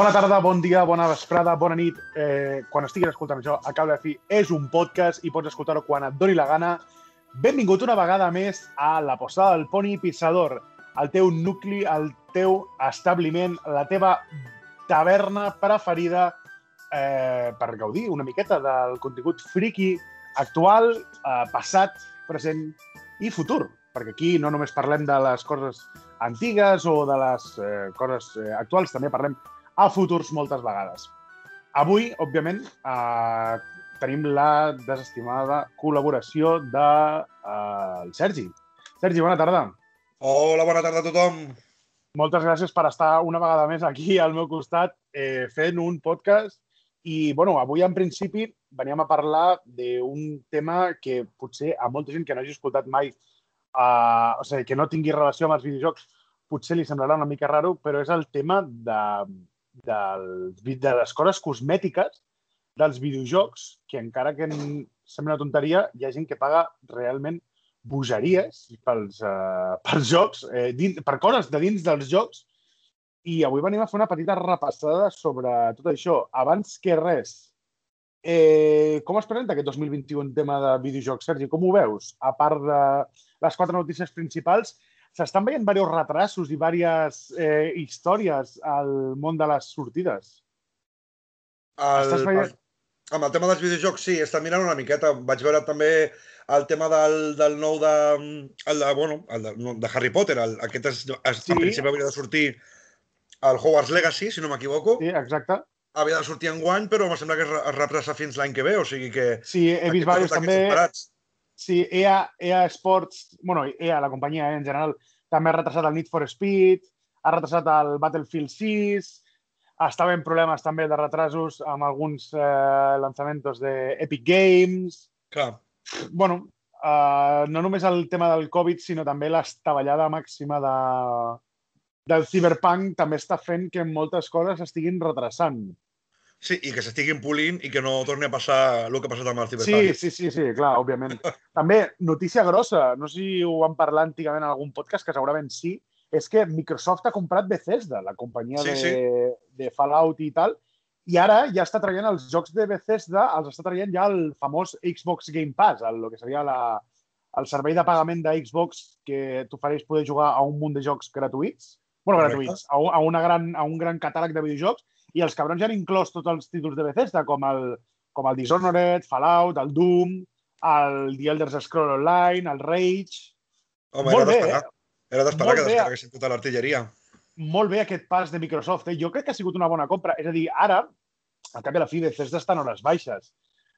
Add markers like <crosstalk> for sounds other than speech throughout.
Bona tarda, bon dia, bona vesprada, bona nit. Eh, quan estiguis escoltant això, a de fi, és un podcast i pots escoltar-ho quan et doni la gana. Benvingut una vegada més a la posada del Poni Pissador, el teu nucli, el teu establiment, la teva taverna preferida eh, per gaudir una miqueta del contingut friki actual, eh, passat, present i futur. Perquè aquí no només parlem de les coses antigues o de les eh, coses eh, actuals, també parlem a futurs moltes vegades. Avui, òbviament, eh, tenim la desestimada col·laboració de eh, el Sergi. Sergi, bona tarda. Hola, bona tarda a tothom. Moltes gràcies per estar una vegada més aquí al meu costat eh, fent un podcast. I, bueno, avui en principi veníem a parlar d'un tema que potser a molta gent que no hagi escoltat mai, eh, o sigui, que no tingui relació amb els videojocs, potser li semblarà una mica raro, però és el tema de, del, de les coses cosmètiques dels videojocs, que encara que sembla una tonteria, hi ha gent que paga realment bogeries pels, uh, pels jocs, eh, dins, per coses de dins dels jocs, i avui venim a fer una petita repassada sobre tot això. Abans que res, eh, com es presenta aquest 2021 en tema de videojocs, Sergi? Com ho veus? A part de les quatre notícies principals, s'estan veient diversos retrasos i diverses eh, històries al món de les sortides. El, veient... Amb el tema dels videojocs, sí, està mirant una miqueta. Vaig veure també el tema del, del nou de, el de, bueno, el de, no, de Harry Potter. El, aquest és, és, sí. en principi hauria de sortir el Hogwarts Legacy, si no m'equivoco. Sí, exacte. Havia de sortir en guany, però em sembla que es retrasa fins l'any que ve, o sigui que... Sí, he vist diversos també... Esperats. Sí, EA, EA Sports, bueno, EA, la companyia eh, en general, també ha retrasat el Need for Speed, ha retrasat el Battlefield 6, estava en problemes també de retrasos amb alguns eh, lançaments d'Epic Games. Clar. Bueno, eh, no només el tema del Covid, sinó també l'estaballada màxima de, del Cyberpunk també està fent que moltes coses estiguin retrasant. Sí, i que s'estiguin polint i que no torni a passar el que ha passat amb el Cyberpunk. Sí, sí, sí, sí clar, òbviament. <laughs> També, notícia grossa, no sé si ho vam parlar antigament en algun podcast, que segurament sí, és que Microsoft ha comprat Bethesda, la companyia sí, de, sí. de Fallout i tal, i ara ja està traient els jocs de Bethesda, els està traient ja el famós Xbox Game Pass, el, el que seria la, el servei de pagament de Xbox que t'ofereix poder jugar a un munt de jocs gratuïts, bueno, gratuïts, a, a, una gran, a un gran catàleg de videojocs, i els cabrons ja han inclòs tots els títols de Bethesda, com el, com el Dishonored, Fallout, el Doom, el The Elder Scrolls Online, el Rage... Home, Molt era d'esperar. Eh? Era d'esperar que descarreguessin tota l'artilleria. Molt bé aquest pas de Microsoft. Eh? Jo crec que ha sigut una bona compra. És a dir, ara, al cap i a la fi, Bethesda està en hores baixes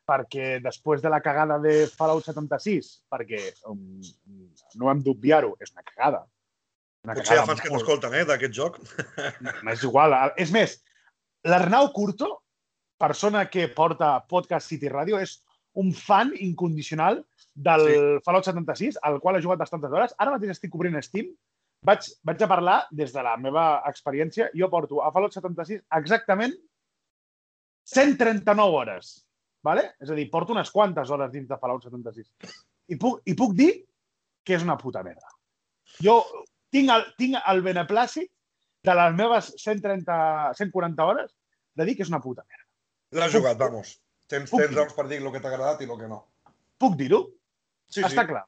perquè després de la cagada de Fallout 76, perquè um, no hem d'obviar-ho, és una cagada. Una Potser hi ha fans que t'escolten, eh, d'aquest joc. És igual. És més, L'Arnau Curto, persona que porta Podcast City Radio, és un fan incondicional del sí. Fallout 76, al qual ha jugat bastantes hores. Ara mateix estic cobrint Steam. Vaig, vaig a parlar des de la meva experiència. Jo porto a Fallout 76 exactament 139 hores. Vale? És a dir, porto unes quantes hores dins de Fallout 76. I puc, i puc dir que és una puta merda. Jo tinc el, tinc el beneplàcit de les meves 130, 140 hores, de dir que és una puta merda. L'has jugat, vamos. Tens, tens raons per dir el que t'ha agradat i el que no. Puc dir-ho? Sí, Està sí. clar.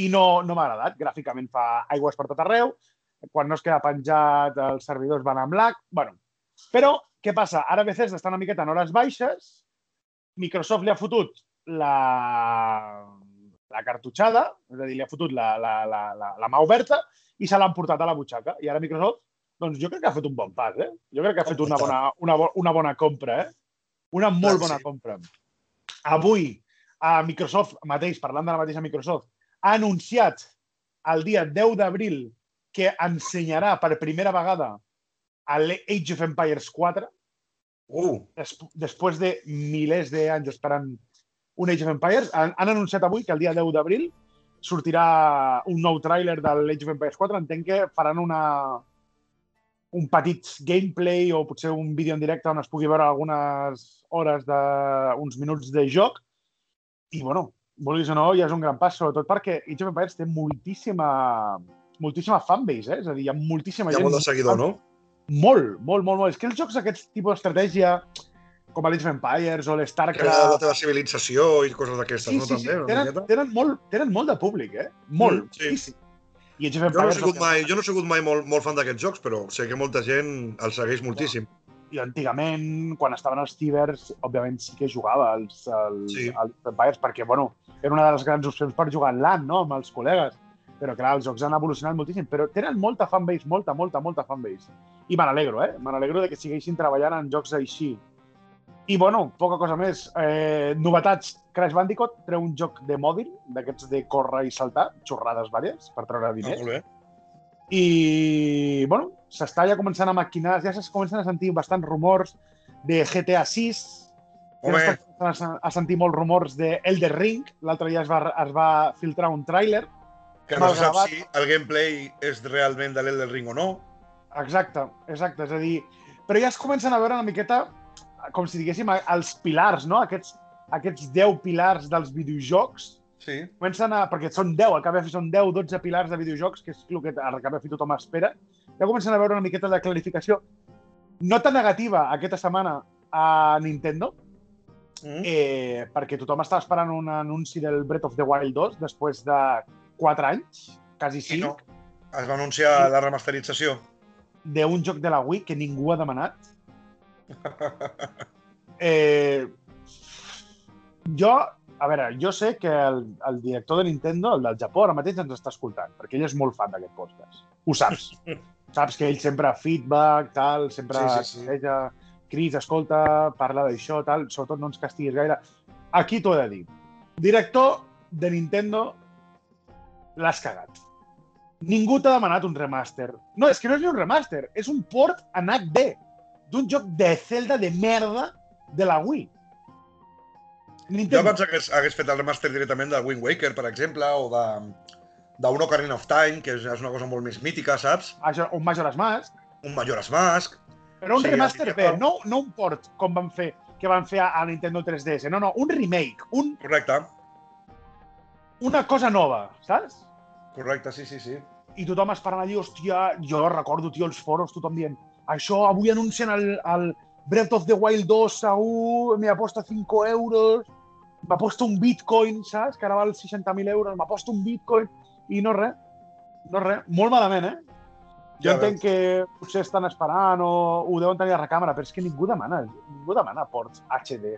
I no, no m'ha agradat. Gràficament fa aigües per tot arreu. Quan no es queda penjat, els servidors van amb lag. Bueno, però, què passa? Ara Bethesda està una miqueta en hores baixes, Microsoft li ha fotut la, la cartutxada, és a dir, li ha fotut la, la, la, la, la mà oberta i se l'han portat a la butxaca. I ara Microsoft doncs jo crec que ha fet un bon pas, eh? Jo crec que ha fet una bona, una, una bona compra, eh? Una molt bona compra. Avui, a Microsoft mateix, parlant de la mateixa Microsoft, ha anunciat el dia 10 d'abril que ensenyarà per primera vegada a l'Age of Empires 4. Uh. Des, després de milers d'anys esperant un Age of Empires. Han, han anunciat avui que el dia 10 d'abril sortirà un nou tràiler de l'Age of Empires 4. Entenc que faran una, un petit gameplay o potser un vídeo en directe on es pugui veure algunes hores de uns minuts de joc. I, bueno, vulguis o no, ja és un gran pas, sobretot perquè Age of Empires té moltíssima, moltíssima fanbase, eh? És a dir, hi ha moltíssima Hi ha gent... molt de seguidor, no? Molt, molt, molt, molt. És que els jocs d'aquest tipus d'estratègia, com l'Age of Empires o Que l'StarCraft... la teva civilització i coses d'aquestes, Sí, no? sí, sí. També, Tenen, tenen, molt, tenen molt de públic, eh? Molt, Mm, sí. moltíssim. I Age of Jo no he sigut mai, jo no he sigut mai molt, molt fan d'aquests jocs, però sé que molta gent els segueix moltíssim. I antigament, quan estaven els cibers, òbviament sí que jugava als, als, Sí. als Empires, perquè, bueno, era una de les grans opcions per jugar en LAN, no?, amb els col·legues. Però, clar, els jocs han evolucionat moltíssim, però tenen molta fanbase, molta, molta, molta fanbase. I me n'alegro, eh? Me n'alegro de que segueixin treballant en jocs així. I, bueno, poca cosa més. Eh, novetats. Crash Bandicoot treu un joc de mòbil, d'aquests de córrer i saltar, xorrades vàries, per treure Ah, diners. molt bé. I, bueno, s'està ja començant a maquinar, ja es comencen a sentir bastants rumors de GTA 6, ja s'està a sentir molts rumors de Elder Ring, l'altre dia es va, es va filtrar un tràiler, que no sap si el gameplay és realment de l'Elden Ring o no. exacte, exacte, és a dir, però ja es comencen a veure una miqueta, com si diguéssim, els pilars, no? Aquests, aquests 10 pilars dels videojocs, Sí. comencen a... perquè són 10, al cap i fi són 10, 12 pilars de videojocs, que és el que al cap i fi tothom espera, ja comencen a veure una miqueta de clarificació no tan negativa aquesta setmana a Nintendo, Mm. eh, perquè tothom estava esperant un anunci del Breath of the Wild 2 després de 4 anys, quasi I 5, no. Es va anunciar la remasterització. d'un joc de la Wii que ningú ha demanat. Eh, jo, a veure, jo sé que el, el director de Nintendo, el del Japó, ara mateix ens està escoltant, perquè ell és molt fan d'aquest podcast. Ho saps. <laughs> saps que ell sempre feedback, tal, sempre Sí, sí, sí. Cris, escolta, parla d'això, tal, sobretot no ens castiguis gaire. Aquí t'ho he de dir. Director de Nintendo, l'has cagat. Ningú t'ha demanat un remaster. No, és que no és ni un remaster, és un port en HD d'un joc de Zelda de merda de la Wii. Jo Nintendo. abans hagués, hagués fet el remaster directament del Wind Waker, per exemple, o de d'un Ocarina of Time, que és, és una cosa molt més mítica, saps? Un Majora's Mask, Un Majora's Mask. però un Sí, remaster bé, no, no un port com van fer que van fer a, a Nintendo 3DS, no, no, un remake, un, Correcte, una cosa nova, saps? correcte, sí, sí, sí. I tothom esperant allí, hòstia, jo recordo, tio, els foros, tothom dient això, avui anuncien el, el Breath of the Wild 2 segur, me aposta 5 euros, m'aposta un bitcoin, saps? Que ara val 60.000 euros, m'aposta un bitcoin, i no res, no res, molt malament, eh? Jo Ja entenc que potser estan esperant o ho deuen tenir a recàmera, però és que ningú demana, ningú demana ports HD.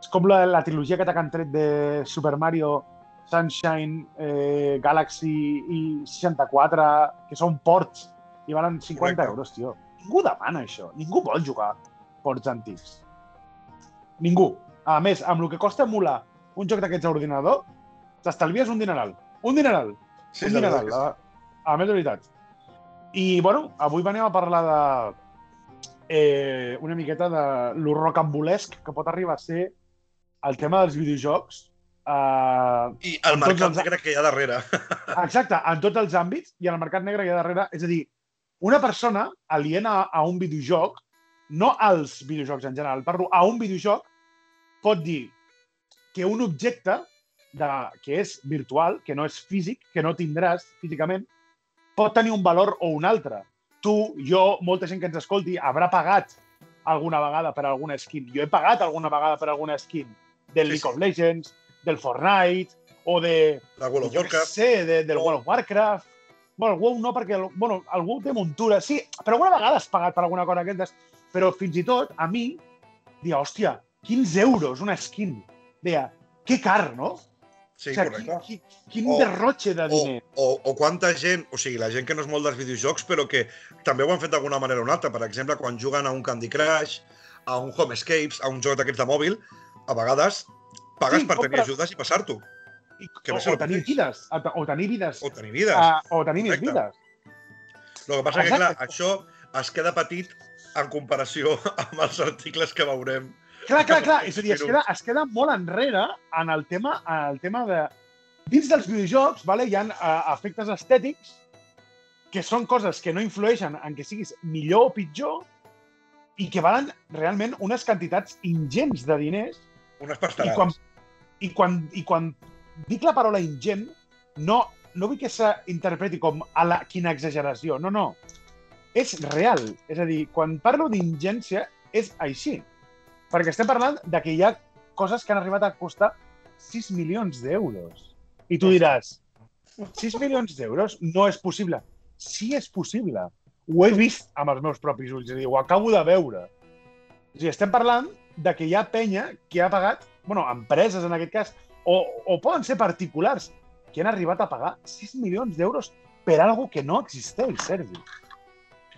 És com la, la trilogia que t'han tret de Super Mario, Sunshine, eh, Galaxy i 64, que són ports i valen 50 Correcte. euros, tio. Ningú demana això. Ningú vol jugar ports antics. Ningú. A més, amb el que costa emular un joc d'aquests a ordinador, t'estalvies un dineral. Un dineral. Sí, un dineral. A, a més, de veritat. I, bueno, avui venim a parlar de eh, una miqueta de lo rocambolesc que pot arribar a ser el tema dels videojocs. Eh. I el mercat els- negre que hi ha darrere. <laughs> exacte, en tots els àmbits i en el mercat negre que hi ha darrere. És a dir, una persona aliena a un videojoc, no als videojocs en general, parlo a un videojoc, pot dir que un objecte de, que és virtual, que no és físic, que no tindràs físicament, pot tenir un valor o un altre. Tu, jo, molta gent que ens escolti, haurà pagat alguna vegada per alguna skin. Jo he pagat alguna vegada per alguna skin del Sí, League sí. of Legends, del Fortnite, o de, La World of Warcraft. sé, de, del World of Warcraft. Bueno, el WoW no, perquè el- bueno, algú té muntura. Sí, però alguna vegada has pagat per alguna cosa d'aquestes. Però fins i tot, a mi, dia, hòstia, 15 euros una skin. Deia, que car, no? Sí, o sigui, correcte. quin, quin, O- derrotxe de O, diner. o, o quanta gent, o sigui, la gent que no és molt dels videojocs, però que també ho han fet d'alguna manera o una altra. Per exemple, quan juguen a un Candy Crush, a un Homescapes, a un joc d'aquests de mòbil, a vegades pagues Sí, per tenir ajudes i passar-t'ho. I, que o, o tenir vides. O, o tenir vides. O tenir vides. Uh, o tenir més Correcte. vides. El que passa que, clar, això es queda petit en comparació <laughs> amb els articles que veurem Clar, clar, clar. És a dir, es queda, es queda molt enrere en el tema, en el tema de... Dins dels videojocs vale, hi ha uh, efectes estètics que són coses que no influeixen en que siguis millor o pitjor i que valen realment unes quantitats ingents de diners. Unes I pastarades. quan, i quan, I quan dic la paraula ingent, no, no vull que s'interpreti com a la, quina exageració. No, no. És real. És a dir, quan parlo d'ingència, és així. Perquè estem parlant de que hi ha coses que han arribat a costar 6 milions d'euros. I tu diràs, 6 milions d'euros no és possible. Sí és possible. Ho he vist amb els meus propis ulls, és a dir, ho acabo de veure. O sigui, estem parlant de que hi ha penya que ha pagat, bueno, empreses en aquest cas, o, o poden ser particulars, que han arribat a pagar 6 milions d'euros per algo que no existeix, Sergi.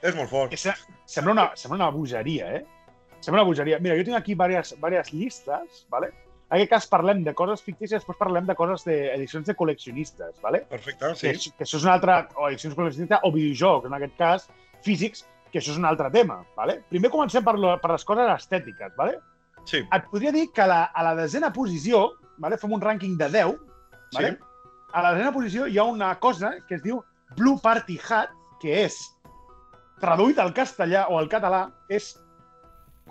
És molt fort. Que se- sembla una, sembla una bogeria, eh? Sembla una bogeria. Mira, jo tinc aquí diverses, diverses llistes, ¿vale? En aquest cas parlem de coses fictícies, després parlem de coses d'edicions de, col·leccionistes, ¿vale? Perfecte, Sí. Que, que això és un altre, o edicions col·leccionistes o videojocs, en aquest cas, físics, que això és un altre tema, ¿vale? Primer comencem per, lo, per les coses estètiques, ¿vale? Sí, Et podria dir que la, a la desena posició, ¿vale? fem un rànquing de 10, ¿vale? sí. a la desena posició hi ha una cosa que es diu Blue Party Hat, que és, traduït al castellà o al català, és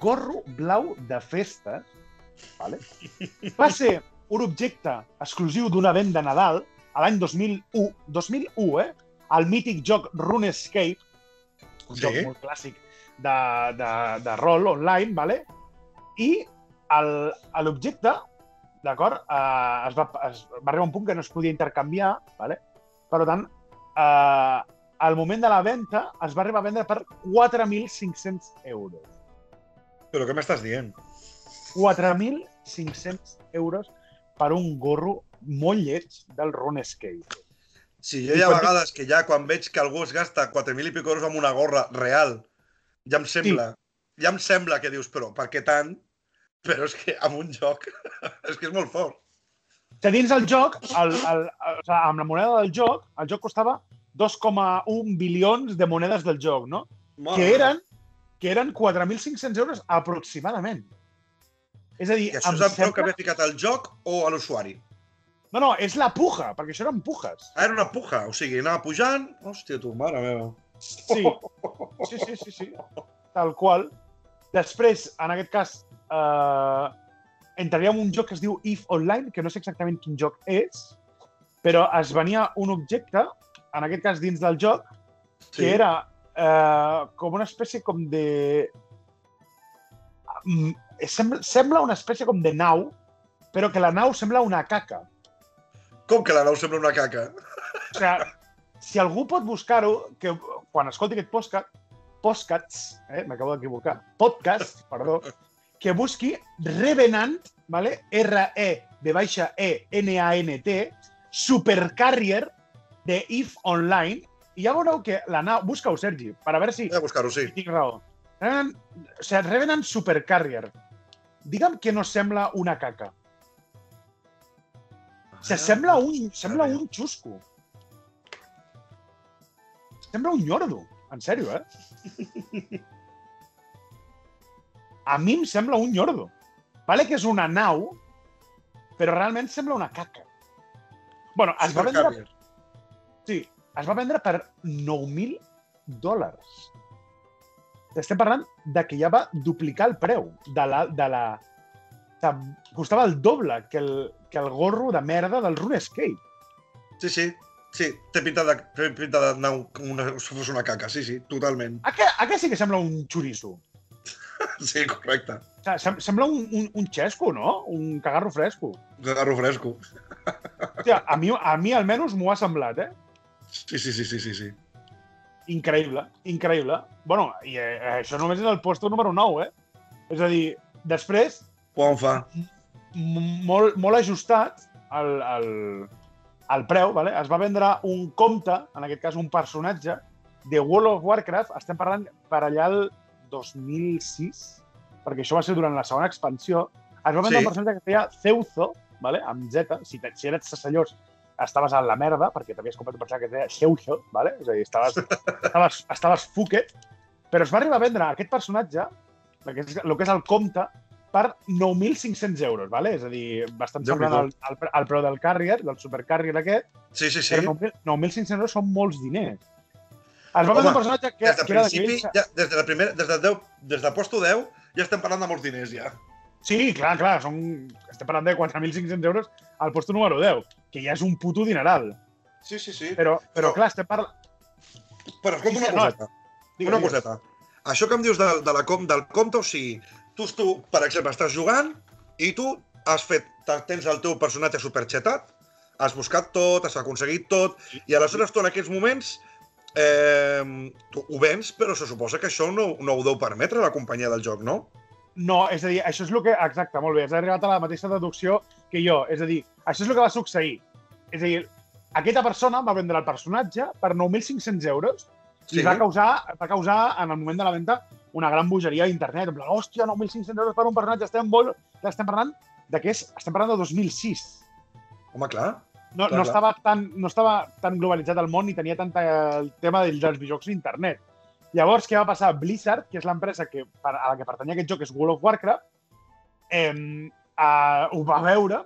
gorro blau de festes. Vale? <laughs> Va ser un objecte exclusiu d'un event de Nadal a l'any 2001, 2001, eh? El mític joc RuneScape, un Sí. joc molt clàssic de, de, de rol online, vale? i l'objecte d'acord? Uh, es, va, es va arribar un punt que no es podia intercanviar, vale? per tant, uh, al moment de la venda es va arribar a vendre per 4.500 euros. Però què m'estàs dient? 4.500 euros per un gorro molt lleig del RuneScape. Sí, jo hi ha vegades que ja quan veig que algú es gasta 4.000 i pico euros amb una gorra real, ja em sembla, ja em sembla que dius, però per què tant? Però és que amb un joc, <laughs> és que és molt fort. Que dins el joc, el, el, el, o sigui, amb la moneda del joc, el joc costava 2,1 bilions de monedes del joc, no? Mare que eren, que eren 4.500 euros aproximadament. És a dir, I això és el preu que sembla... havia ficat al joc o a l'usuari? No, no, és la puja, perquè això eren pujes. Ah, era una puja, o sigui, anava pujant... Hòstia, tu, mare meva. Sí, sí, sí, sí, sí. Tal qual. Després, en aquest cas, eh, entraríem en un joc que es diu If Online, que no sé exactament quin joc és, però es venia un objecte, en aquest cas dins del joc, que era eh, com una espècie com de... Mm, Sembla, sembla una espècie com de nau, però que la nau sembla una caca. Com que la nau sembla una caca? O sigui, si algú pot buscar-ho, que quan escolti aquest podcast, eh, m'acabo d'equivocar, podcast, perdó, que busqui Revenant, vale? R-E, de baixa E, Supercarrier de If Online, i ja veureu que la nau... Busca-ho, Sergi, per a veure si He de buscar-ho, sí. tinc raó. Revenant, o sigui, Revenant Supercarrier. Digue'm que no sembla una caca. O sigui, sembla un, sembla un xusco. Sembla un nyordo. En sèrio, eh? <laughs> A mi em sembla un nyordo. Vale que és una nau, però realment sembla una caca. Bueno, es va vendre, sí, es va vendre per 9.000 dòlars. Estem parlant de que ja va duplicar el preu de la... De la o sigui, costava el doble que el, que el gorro de merda del RuneScape. Sí, sí. Sí, té pinta de, té pinta de nau com una, si fos una caca, sí, sí, totalment. A què, a què sí que sembla un xoriço? <laughs> Sí, correcte. Sem sembla un, un, un xesco, no? Un cagarro fresco. Garro fresco. Hòstia, a mi, a mi almenys m'ho ha semblat, eh? Sí, sí, sí, sí, sí, sí. Increïble, increïble. bueno, i eh, això només és el puesto número 9, eh? És a dir, després, Quan fa? molt, molt ajustat al, al, al preu, vale? es va vendre un compte, en aquest cas un personatge, de World of Warcraft, estem parlant per allà el 2006, perquè això va ser durant la segona expansió, es va vendre Sí. un personatge que es deia Ceuzo, vale? amb Z, si, si eres sassallós estaves a la merda, perquè t'havies comprat un personatge que es deia Ceuzo, vale? és a dir, estaves, <laughs> estaves, estaves fuquet, però es va arribar a vendre aquest personatge, el que és, el que és el compte, per 9.500 euros, vale? és a dir, bastant semblant al, al, al preu del Carrier, del Supercarrier aquest. Sí, sí, sí. 9.500 euros són molts diners. Es va Home, un personatge que, des de que principi, era de ja, des de la primera, des de 10, des de posto 10, ja estem parlant de molts diners, ja. Sí, clar, clar, són, estem parlant de 4.500 euros al posto número 10, que ja és un puto dineral. Sí, sí, sí. Però, però, però clar, estem parlant... Però escolta una coseta. No, una coseta. Això que em dius de, de la com, del compte, o sigui, tu, tu, per exemple, estàs jugant i tu has fet, tens el teu personatge superxetat, has buscat tot, has aconseguit tot, i aleshores tu en aquests moments eh, tu ho vens, però se suposa que això no, no ho deu permetre la companyia del joc, no? No, és a dir, això és el que... Exacte, molt bé, has arribat a la mateixa deducció que jo. És a dir, això és el que va succeir. És a dir, aquesta persona va vendre el personatge per 9.500 euros sí. i va causar, va causar, en el moment de la venda, una gran bogeria a internet. En plan, hòstia, 9.500 euros per un personatge. Estem, molt... estem parlant de què és? Estem parlant de 2006. Home, clar. No, no, estava tan, no estava tan globalitzat el món ni tenia tant el tema dels, dels videojocs d'internet. Llavors, què va passar? Blizzard, que és l'empresa que, a la que pertanyia aquest joc, que és World of Warcraft, eh, eh, ho va veure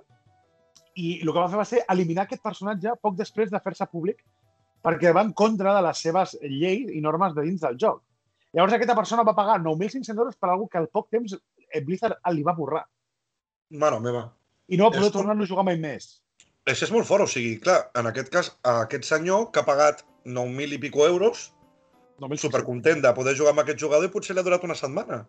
i el que va fer va ser eliminar aquest personatge poc després de fer-se públic perquè va en contra de les seves lleis i normes de dins del joc. Llavors aquesta persona va pagar 9.500 euros per algú que al poc temps eh, Blizzard li va borrar. Mare meva. I no va poder tornar-lo a jugar mai més. Això és molt fort, o sigui, clar, en aquest cas, aquest senyor que ha pagat 9.000 i pico euros, supercontent de poder jugar amb aquest jugador i potser li ha durat una setmana.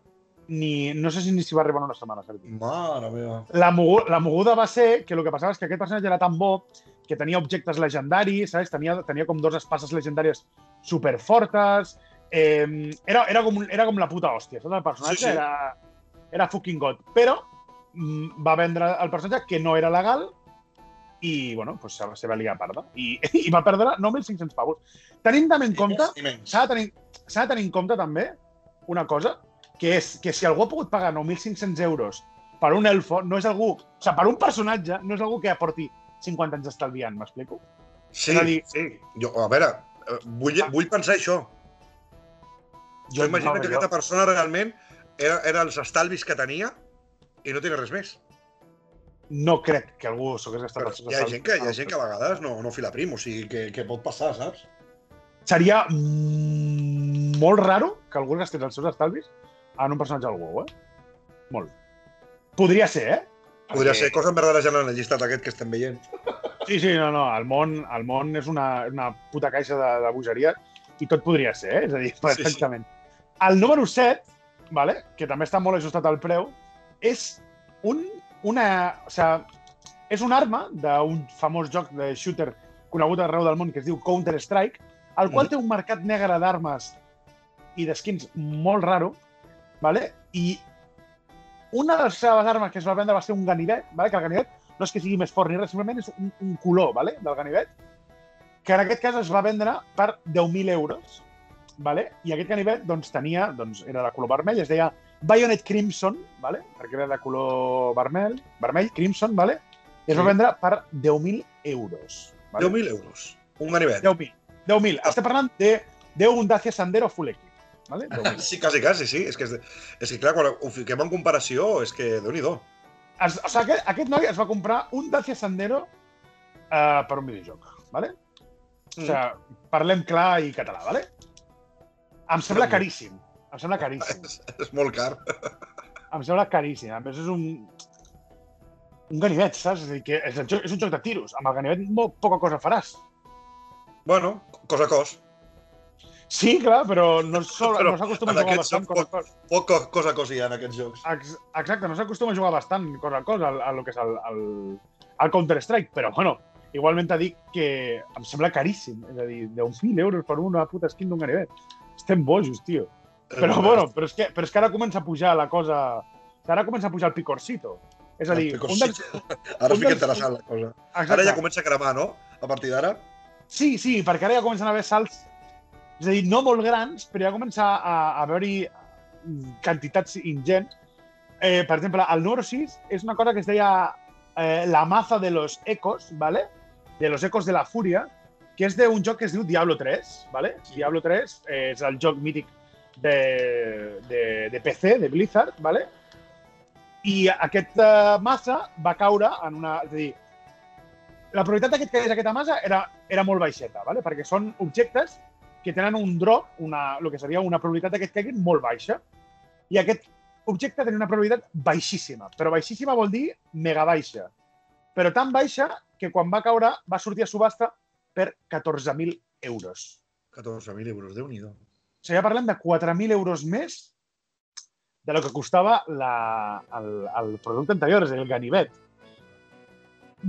Ni, no sé si ni s'hi va arribar una setmana, Sergi. Mare meva. La, moguda, la moguda va ser que el que passava és que aquest personatge era tan bo que tenia objectes legendaris, saps? Tenia, tenia com dos espases legendàries superfortes, eh, era, era, com, era com la puta hòstia, saps? El personatge sí, sí. Era, era fucking god. Però mm, va vendre el personatge que no era legal i, bueno, pues se, se va liar parda. I, <laughs> I va perdre 9.500 pavos. Tenint també en compte, s'ha de, tenir, de tenir en compte també una cosa, que és que si algú ha pogut pagar 9.500 euros per un elfo, no és algú... O sigui, per un personatge, no és algú que aporti 50 anys estalviant, m'explico? Sí, dir... sí. Jo, a veure, eh, vull, vull pensar això. Jo imagino no, que jo... aquesta persona realment era, era els estalvis que tenia i no tenia res més. No crec que algú s'ho hagués gastat els hi ha gent que, hi ha gent que a vegades no, no fila prim, o sigui, que, que pot passar, saps? Seria mm, molt raro que algú gastés els seus estalvis en un personatge del WoW, eh? Molt. Podria ser, eh? Podria ser cosa ja en el llistat aquest que estem veient. Sí, sí, no, no. El món, el món és una, una puta caixa de, de bogeria i tot podria ser, eh? És a dir, perfectament. Sí, sí. El número 7, vale? que també està molt ajustat al preu, és un, una... O sigui, és una arma d'un famós joc de shooter conegut arreu del món que es diu Counter-Strike, el qual mm. té un mercat negre d'armes i d'skins molt raro, vale? i una de les seves armes que es va vendre va ser un ganivet, vale? que el ganivet no és que sigui més fort ni res, simplement és un, un color vale? del ganivet, que en aquest cas es va vendre per 10.000 euros, vale? i aquest ganivet doncs, tenia, doncs, era de color vermell, es deia Bayonet Crimson, vale? perquè era de color vermell, vermell, Crimson, vale? i es va vendre per 10.000 euros. Vale? 10.000 euros, un ganivet. 10.000, 10.000. Ah. Estem parlant de, de un Dacia Sandero Full Equip. Vale? <laughs> sí, quasi, quasi, sí. És que, és, és que clar, quan ho fiquem en comparació, és que déu nhi O sigui, aquest, aquest noi es va comprar un Dacia Sandero uh, per un videojoc, vale? Mm. O sigui, parlem clar i català, vale? Em sembla caríssim. Em sembla caríssim. És, <laughs> és molt car. Em sembla caríssim. A més, és un... Un ganivet, saps? És, a dir, que és, joc, és un joc de tiros. Amb el ganivet molt poca cosa faràs. Bueno, cosa a cos. Sí, clar, però no s'acostuma no a jugar bastant cosa a cos. Poc cosa a cos hi ha en aquests jocs. Ex exacte, no s'acostuma a jugar bastant cosa a cos, a, a lo que és el, el, el Counter-Strike, però, bueno, igualment t'ha dit que em sembla caríssim. És a dir, 10.000 euros per una puta skin d'un ganivet. Estem bojos, tio. Però, bueno, però és, que, però és que ara comença a pujar la cosa... Ara comença a pujar el picorcito. És a dir... Un dels, <laughs> ara fica interessant la cosa. Exacte. Ara ja comença a cremar, no? A partir d'ara? Sí, sí, perquè ara ja comencen a haver salts... És a dir, no molt grans, però ja comença a, a haver-hi quantitats ingents. Eh, per exemple, el número 6 és una cosa que es deia eh, la maza de los ecos, ¿vale? de los ecos de la fúria, que és d'un joc que es diu Diablo 3, ¿vale? Sí. Diablo 3 és el joc mític de, de, de PC, de Blizzard, ¿vale? I aquest uh, massa va caure en una... És a dir, la probabilitat que et caigués aquesta massa era, era molt baixeta, ¿vale? perquè són objectes que tenen un drop, una, el que seria una probabilitat que et caiguin molt baixa. I aquest objecte tenia una probabilitat baixíssima, però baixíssima vol dir mega baixa. Però tan baixa que quan va caure va sortir a subhasta per 14.000 euros. 14.000 euros, déu nhi O sigui, ja parlem de 4.000 euros més de lo que costava la, el, el producte anterior, és a dir, el ganivet.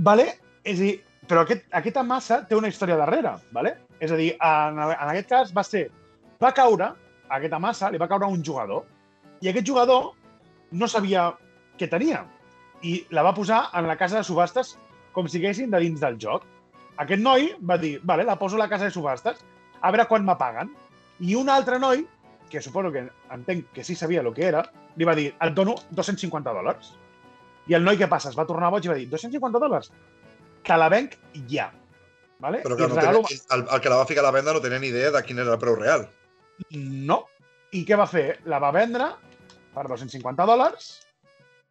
Vale? És a dir, però aquest, aquesta massa té una història darrere, vale? És a dir, en, en aquest cas va ser, va caure, aquesta massa, li va caure un jugador, i aquest jugador no sabia què tenia, i la va posar en la casa de subhastes com si haguessin de dins del joc. Aquest noi va dir, vale, la poso a la casa de subhastes, a veure quan me paguen. I un altre noi, que suposo que entenc que sí sabia el que era, li va dir, et dono 250 dòlars. I el noi què passa? Es va tornar boig i va dir, 250 dòlars? Te la venc ja. Vale? Però que no regalo... tenia, el, el que la va ficar a la venda no tenia ni idea de quin era el preu real. No. I què va fer? La va vendre per 250 dòlars,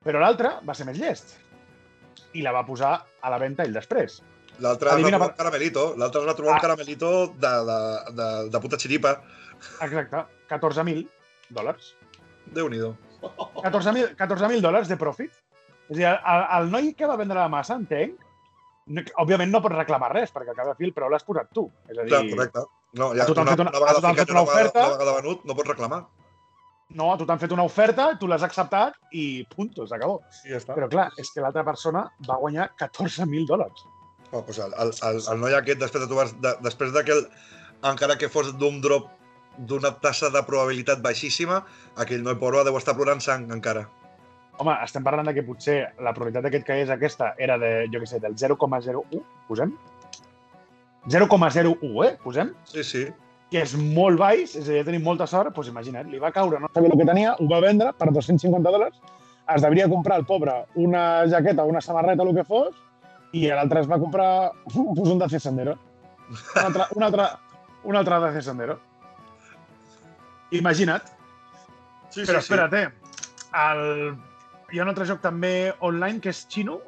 però l'altre va ser més llest. I la va posar a la venda ell després. L'altre es va trobar un caramelito. L'altre es va trobar Ah. un caramelito de, de, de, de puta xiripa. Exacte. 14.000 dòlars. Déu-n'hi-do. 14.000 14 dòlars de profit. És a dir, el, el noi que va vendre la massa, entenc, no, òbviament no pot reclamar res, perquè al cap de fi el preu l'has posat tu. És a dir, Clar, correcte. No, ja, A tu t'han una, fet una- una vegada a fet una, una oferta. una vegada venut, no pots reclamar. no, a tu t'han fet una oferta, tu l'has acceptat i punto, s'acabó. Ja està. Però clar, és que l'altra persona va guanyar 14.000 dòlars. Oh, doncs el, el, el, el noi aquest, després de, trobar, de, després de que, el, encara que fos d'un drop d'una tassa de probabilitat baixíssima, aquell noi pobre deu estar plorant sang encara. Home, estem parlant de que potser la probabilitat d'aquest que és aquesta era de, jo què sé, del 0,01, posem? 0,01, eh? Posem? Sí, sí. que és molt baix, és a dir, ja tenim molta sort, doncs imagina't, li va caure, no sabia el que tenia, ho va vendre per 250 dòlars, es devia comprar el pobre una jaqueta, una samarreta, el que fos, i l'altre es va comprar pues, un Dacia Sandero. Un altre, un altre, un altre Dacia Sandero. Imagina't. sí, Però sí, espera't, eh? El... Hi ha un altre joc també online que és Xino.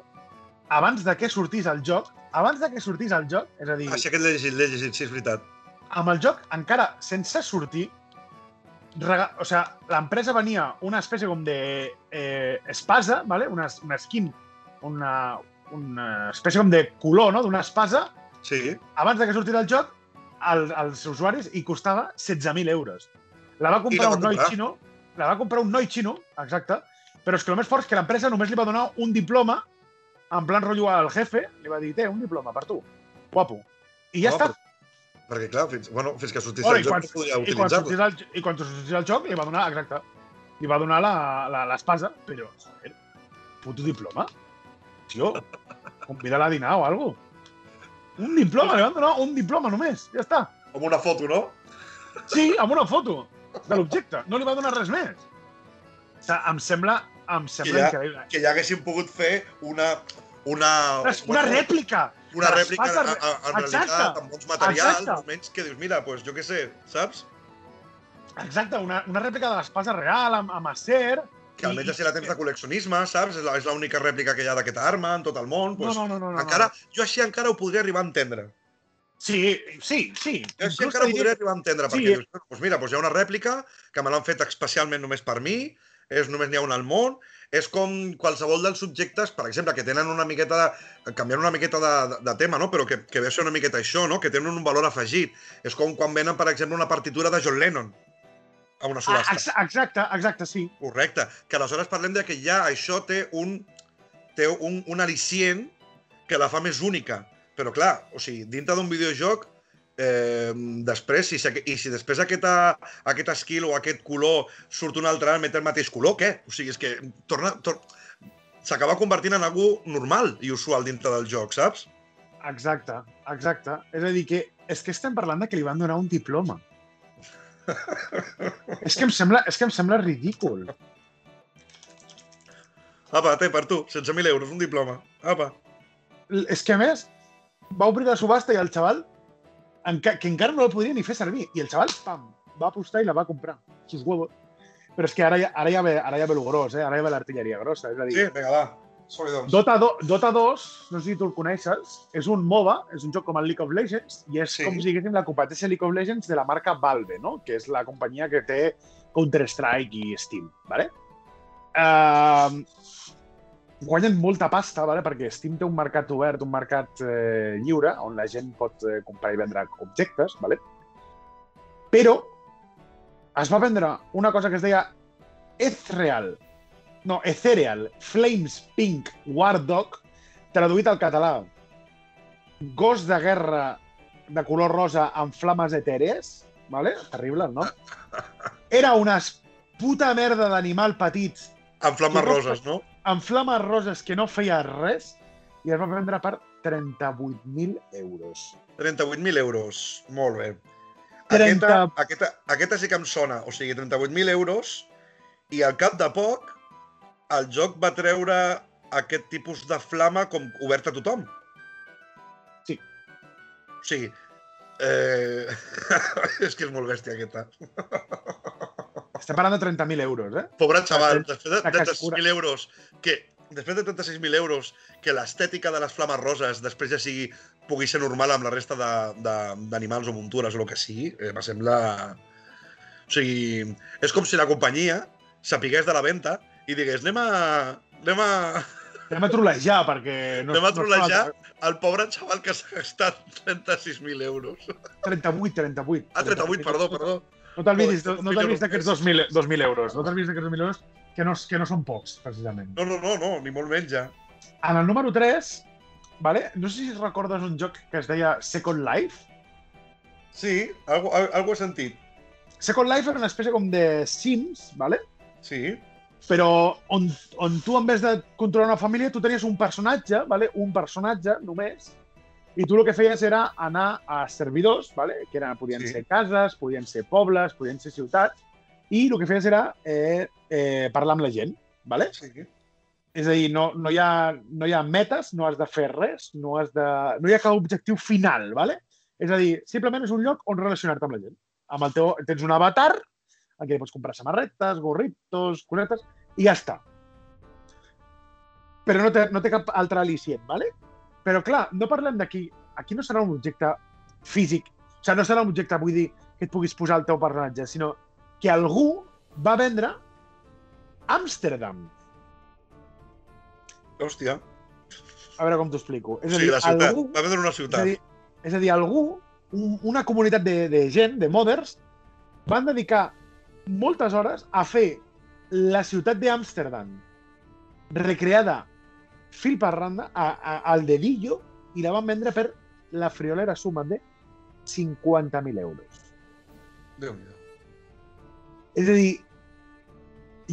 Abans de que sortís el joc, abans de que sortís el joc, és a dir, Sí. Ah, sí, aquest l'he llegit, l'he llegit, sí, és veritat. amb el joc, encara sense sortir, rega... o sea, l'empresa venia una espècie com de eh, espasa, ¿vale? una, una skin, una, una espècie com de color no? d'una espasa, Sí, abans de que sortís el joc, al, als usuaris i costava 16.000 euros. La va comprar la va un noi comprar. xino, la va comprar un noi xino, exacte, però és que el més fort és que l'empresa només li va donar un diploma, en plan rotllo al jefe, li va dir, té, un diploma per tu, guapo. I ja No, està. perquè clar, fins, bueno, fins que sortís Bueno, el i, joc quan, no podia i, quan sortís utilitzar-lo. el, I quan sortís el joc li va donar, exacte, li va donar l'espasa, però, joder, puto diploma. Tio, convida-la a dinar o algo. Un diploma, li van donar un diploma només, ja està. Com una foto, no? Sí, amb una foto de l'objecte. No li va donar res més. O sigui, em sembla, em sembla ja- increïble. Que ja haguessin pogut fer una... Una, Una, una rèplica! una rèplica en, en, en Exacte. realitat, amb bons materials, Exacte. almenys que dius, mira, pues, jo què sé, saps? Exacte, una, una rèplica de l'espasa real, amb, amb acer... Que almenys així la tens de col·leccionisme, saps? És l'única rèplica que hi ha d'aquesta arma en tot el món. Pues, no, no, no, no. encara, no. jo així encara ho podria arribar a entendre. Sí, sí, sí. Jo així encara ho podria arribar a entendre, Sí, perquè eh. dius, doncs mira, doncs hi ha una rèplica que me l'han fet especialment només per mi, és només n'hi ha una al món, és com qualsevol dels subjectes, per exemple, que tenen una miqueta de... canviant una miqueta de, de, de tema, no? però que, que ve a ser una miqueta això, no? que tenen un valor afegit. És com quan venen, per exemple, una partitura de John Lennon a una Ah, subhasta. ex- exacte, exacte, sí. Correcte. Que aleshores parlem de que ja això té un, té un, un al·licient que la fa més única. Però clar, o sigui, dintre d'un videojoc, eh, després, si, i si després aquesta, aquest skill o aquest color surt un altre amb el mateix color, què? O sigui, és que torna, tor s'acaba convertint en algú normal i usual dintre del joc, saps? Exacte, exacte. És a dir, que és que estem parlant de que li van donar un diploma. És, que em sembla, és que em sembla ridícul. Apa, té per tu, 16.000 euros, un diploma. Apa. L- És que, a més, va obrir la subhasta i el xaval, enca que encara no la podria ni fer servir, i el xaval, pam, va apostar i la va comprar. Sus huevos. Però és que ara, ja- ara, ja ve, ara ja ve el gros, eh? Ara ja ve l'artilleria grossa. És a dir, Sí, vinga, va. Doncs. Dota, do, Dota 2, no sé si tu el coneixes, és un MOBA, és un joc com el League of Legends, i és Sí. com si diguéssim la competència League of Legends de la marca Valve, no? que és la companyia que té Counter-Strike i Steam. ¿vale? Uh, guanyen molta pasta, ¿vale? perquè Steam té un mercat obert, un mercat eh, lliure, on la gent pot eh, comprar i vendre objectes, ¿vale? però es va vendre una cosa que es deia Ethereal, no, Ethereal Flames Pink War Dog, traduït al català. Gos de guerra de color rosa amb flames etèrees, ¿vale? terrible el nom. Era una puta merda d'animal petit Amb flames no- roses, no? amb flames roses que no feia res i es va vendre per 38.000 euros. 38.000 euros. Molt bé. 30. Aquesta, aquesta, aquesta sí que em sona. O sigui, 38.000 euros i al cap de poc el joc va treure aquest tipus de flama com obert a tothom. Sí. O sigui, eh... <laughs> és que és molt bèstia aquesta. Estem parlant de 30.000 euros, eh? Pobre xaval, De- després de de que es cura. 36.000 euros, que després de 36.000 euros, que l'estètica de les flames roses després ja sigui, pugui ser normal amb la resta d'animals o muntures o el que sigui, eh, me sembla... O sigui, és com si la companyia sapigués de la venda i digués anem a... Anem a, <laughs> Anem a trolejar, perquè... No, anem a no trolejar el pobre xaval que s'ha gastat <laughs> 36.000 euros. 38, 38. Ah, 38, perdó, perdó. No Joder, no, no d'aquests 2.000, 2.000 euros. No t'olvidis d'aquests 2.000 euros que no, que no són pocs, precisament. No, no, no, no, ni molt menys ja. En el número 3, vale? no sé si recordes un joc que es deia Second Life. Sí, algo, al- algo he sentit. Second Life era una espècie com de Sims, vale? Sí, però on, on tu, en vez de controlar una família, tu tenies un personatge, vale? un personatge només, i tu el que feies era anar a servidors, vale? que eren, podien Sí. ser cases, podien ser pobles, podien ser ciutats, i el que feies era eh, eh, parlar amb la gent. Vale? sí. És a dir, no, no, hi ha, no hi ha metes, no has de fer res, no, has de, no hi ha cap objectiu final, ¿vale? És a dir, simplement és un lloc on relacionar-te amb la gent. Amb el teu, tens un avatar, en què pots comprar samarretes, gorritos, cosetes, i ja està. Però no té, no té cap altre al·licient, ¿vale? Però clar, no parlem d'aquí... Aquí no serà un objecte físic, o sigui, no serà un objecte, vull dir, que et puguis posar al teu personatge, sinó que algú va vendre Amsterdam. Hòstia. A veure com t'ho explico. És a dir, la ciutat. algú, Va vendre una és, a ciutat. dir, és a dir, algú, un, una comunitat de, de gent, de modders, van dedicar moltes hores a fer la ciutat d'Amsterdam recreada fil per randa a, a, al dedillo i la van vendre per la friolera suma de 50.000 euros. Déu-n'hi-do. És a dir,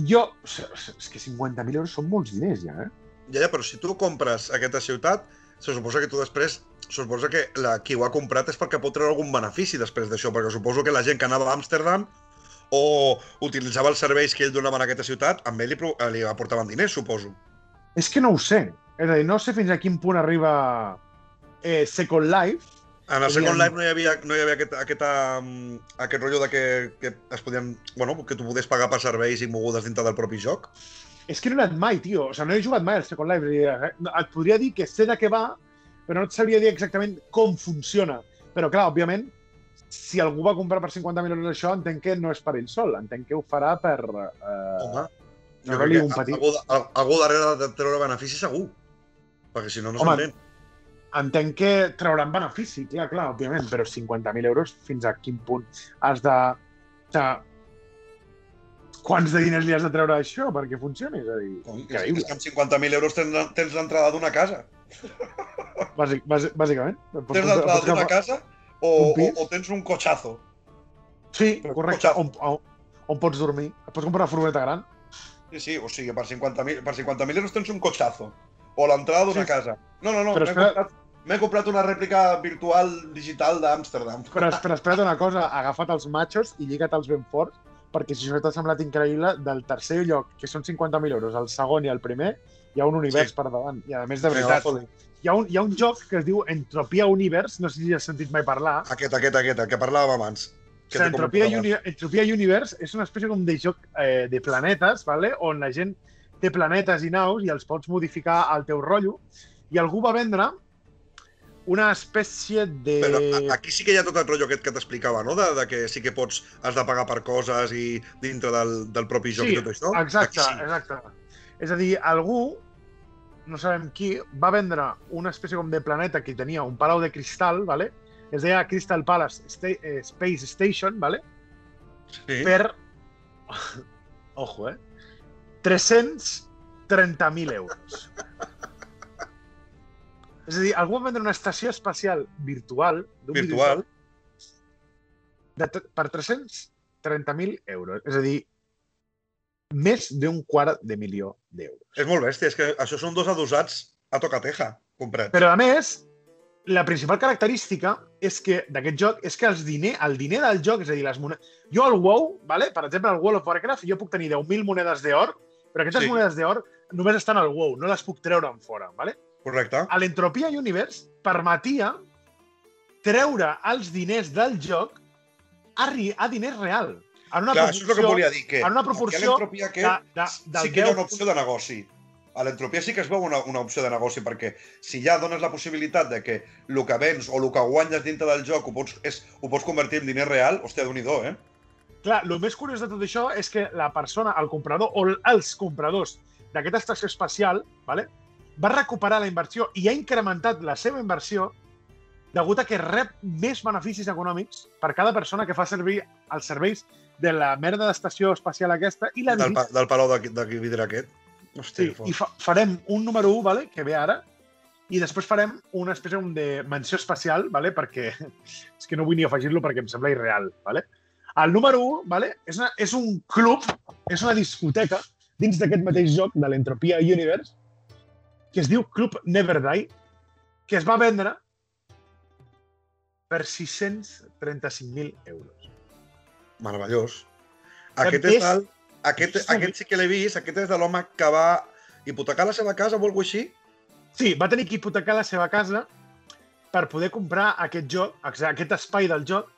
jo... És que 50.000 euros són molts diners ja, eh? Ja, ja, però si tu compres aquesta ciutat, se suposa que tu després se suposa que la, qui ho ha comprat és perquè pot treure algun benefici després d'això, perquè suposo que la gent que anava a Amsterdam o utilitzava els serveis que ell donava en aquesta ciutat, amb ell li, li aportaven diners, suposo. És que no ho sé. És a dir, no sé fins a quin punt arriba eh, Second Life. En el Second Life no hi havia, no hi havia aquest, aquesta, mm, aquest rotllo de que, que es podien, bueno, que tu podies pagar per serveis i mogudes dintre del propi joc. És que no he anat mai, tio. O sigui, no he jugat mai al Second Life. Eh, Et podria dir que sé de què va, però no et sabria dir exactament com funciona. Però, clar, òbviament, si algú va comprar per 50.000 euros això, entenc que no és per ell sol. Entenc que ho farà per... Eh, Home, jo crec un que petit... algú, al- algú darrere de treure benefici segur. Perquè si no, no s'entén. entenc que trauran benefici, clar, clar, òbviament, però 50.000 euros fins a quin punt has de... O sigui, quants de diners li has de treure això perquè funcioni? És a dir, És, increïble, és que amb 50.000 euros tens, tens l'entrada d'una casa. bàsic, bàsic, bàsicament. Tens l'entrada d'una casa o, o, o tens un cotxazo. Sí, Però correcte, cotxazo. on, on, on pots dormir. Et pots comprar una furgoneta gran. Sí, sí, o sigui, per 50.000 per 50 euros tens un cotxazo. O l'entrada d'una Sí. casa. No, no, no, m'he espera- comprat, comprat una rèplica virtual digital d'Amsterdam. <laughs> Però, però espera't una cosa, agafa't els machos i lliga't-els ben forts, perquè si això t'ha semblat increïble, del tercer lloc, que són 50.000 euros, el segon i el primer, hi ha un univers Sí. per davant. I a més, de veritat. Hi ha, un, hi ha un joc que es diu Entropia Universe, no sé si has sentit mai parlar. Aquest, aquest, aquest, el que parlàvem abans. O Que sigui, t'he Entropia. Uni Entropia Universe és una espècie com de joc eh, de planetes, vale? on la gent té planetes i naus i els pots modificar al teu rotllo. I algú va vendre una espècie de... Però aquí sí que hi ha tot el rotllo aquest que t'explicava, no? De, de que sí que pots, has de pagar per coses i dintre del, del propi joc Sí, i tot això. Exacte, Aquí sí. exacte. És a dir, algú, no sabem qui, va vendre una espècie com de planeta que tenia un palau de cristal, vale? es deia Crystal Palace Sta eh, Space Station, vale? Sí. per... <laughs> Ojo, eh? 330.000 euros. És a dir, algú va vendre una estació espacial virtual d'un Virtual. de, per 330.000 euros. És a dir, més d'un quart de milió d'euros. És molt bèstia, és que això són dos adossats a tocateja, comprats. Però, a més, la principal característica és que d'aquest joc és que els diner, el diner del joc, és a dir, les monedes... Jo al WoW, vale? per exemple, al World of Warcraft, jo puc tenir 10.000 monedes d'or, però aquestes Sí. monedes d'or només estan al WoW, no les puc treure en fora, vale? Correcte. A l'Entropia Universe permetia treure els diners del joc a, a diners real. En una Clar, això és el que volia dir, que en una proporció l'entropia de, de, del sí que hi ha 10 una opció de negoci. A l'entropia sí que es veu una, una opció de negoci, perquè si ja dones la possibilitat de que el que vens o el que guanyes dintre del joc ho pots, és, ho pots convertir en diner real, hòstia, déu nhi eh? Clar, el més curiós de tot això és que la persona, el comprador o els compradors d'aquesta estació espacial vale, va recuperar la inversió i ha incrementat la seva inversió degut a que rep més beneficis econòmics per cada persona que fa servir els serveis de la merda d'estació espacial aquesta i la Del, pa- del palau de, de vidre aquest. Hòstia, Sí, i fa farem un número 1, vale, que ve ara, i després farem una espècie de menció especial, vale, perquè <laughs> és que no vull ni afegir-lo perquè em sembla irreal. Vale? El número 1 vale, és, una, és un club, és una discoteca dins d'aquest mateix joc de l'Entropia Universe que es diu Club Never Die, que es va vendre per 635.000 euros. Meravellós. Aquest, És- el, aquest, aquest sí que l'he vist, aquest és de l'home que va hipotecar la seva casa o alguna així. Sí, va tenir que hipotecar la seva casa per poder comprar aquest joc, aquest espai del joc.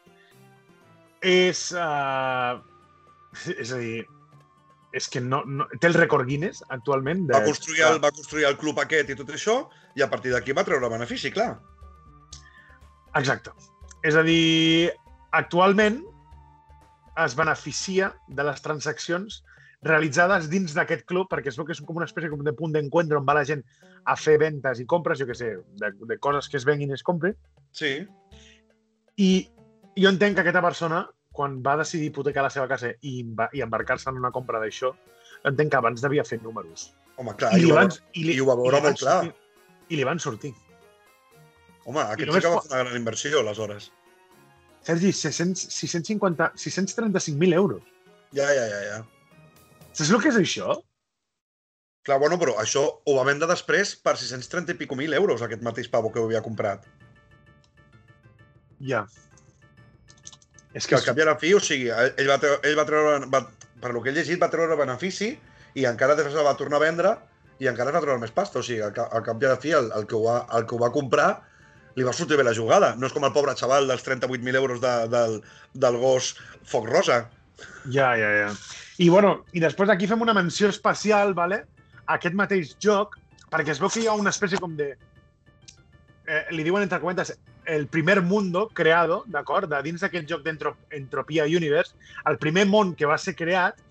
És... Uh, és a dir, és que no, no, té el rècord Guinness actualment. De, Va construir, el, va construir el club aquest i tot això, i a partir d'aquí va treure benefici, clar. Exacte. És a dir, actualment es beneficia de les transaccions realitzades dins d'aquest club, perquè es veu que és com una espècie com de punt d'encuentro on va la gent a fer ventes i compres, jo què sé, de, de coses que es venguin i es comprin. Sí. I jo entenc que aquesta persona, quan va decidir hipotecar la seva casa i, i embarcar-se en una compra d'això, entenc que abans devia fer números. Home, clar, I, i, ho, va, van, i, li, i ho va veure molt clar. sortir. I li van sortir. Home, aquest sí que va fer una gran inversió, aleshores. Sergi, 600, 650, 635.000 euros. Ja, ja, ja, ja. Saps el que és això? Clar, bueno, però això ho va vendre després per 630 i pico mil euros, aquest mateix pavo que ho havia comprat. Ja. És Que al cap i a la fi, o sigui, ell va, ell va treure, va, per lo que he llegit, va treure benefici i encara després el va tornar a vendre i encara es va treure més pasta. O sigui, al, ca- al cap i a la fi, el, el, que ho va, el que ho va comprar li va sortir bé la jugada. No és com el pobre xaval dels 38.000 euros de, del, del gos Foc Rosa. Ja, ja, ja. I, bueno, i després aquí fem una menció especial, vale? a aquest mateix joc, perquè es veu que hi ha una espècie com de... Eh, li diuen, entre comentes, el primer mundo creado, d'acord? De dins d'aquest joc d'Entropia Universe, el primer món que va ser creat,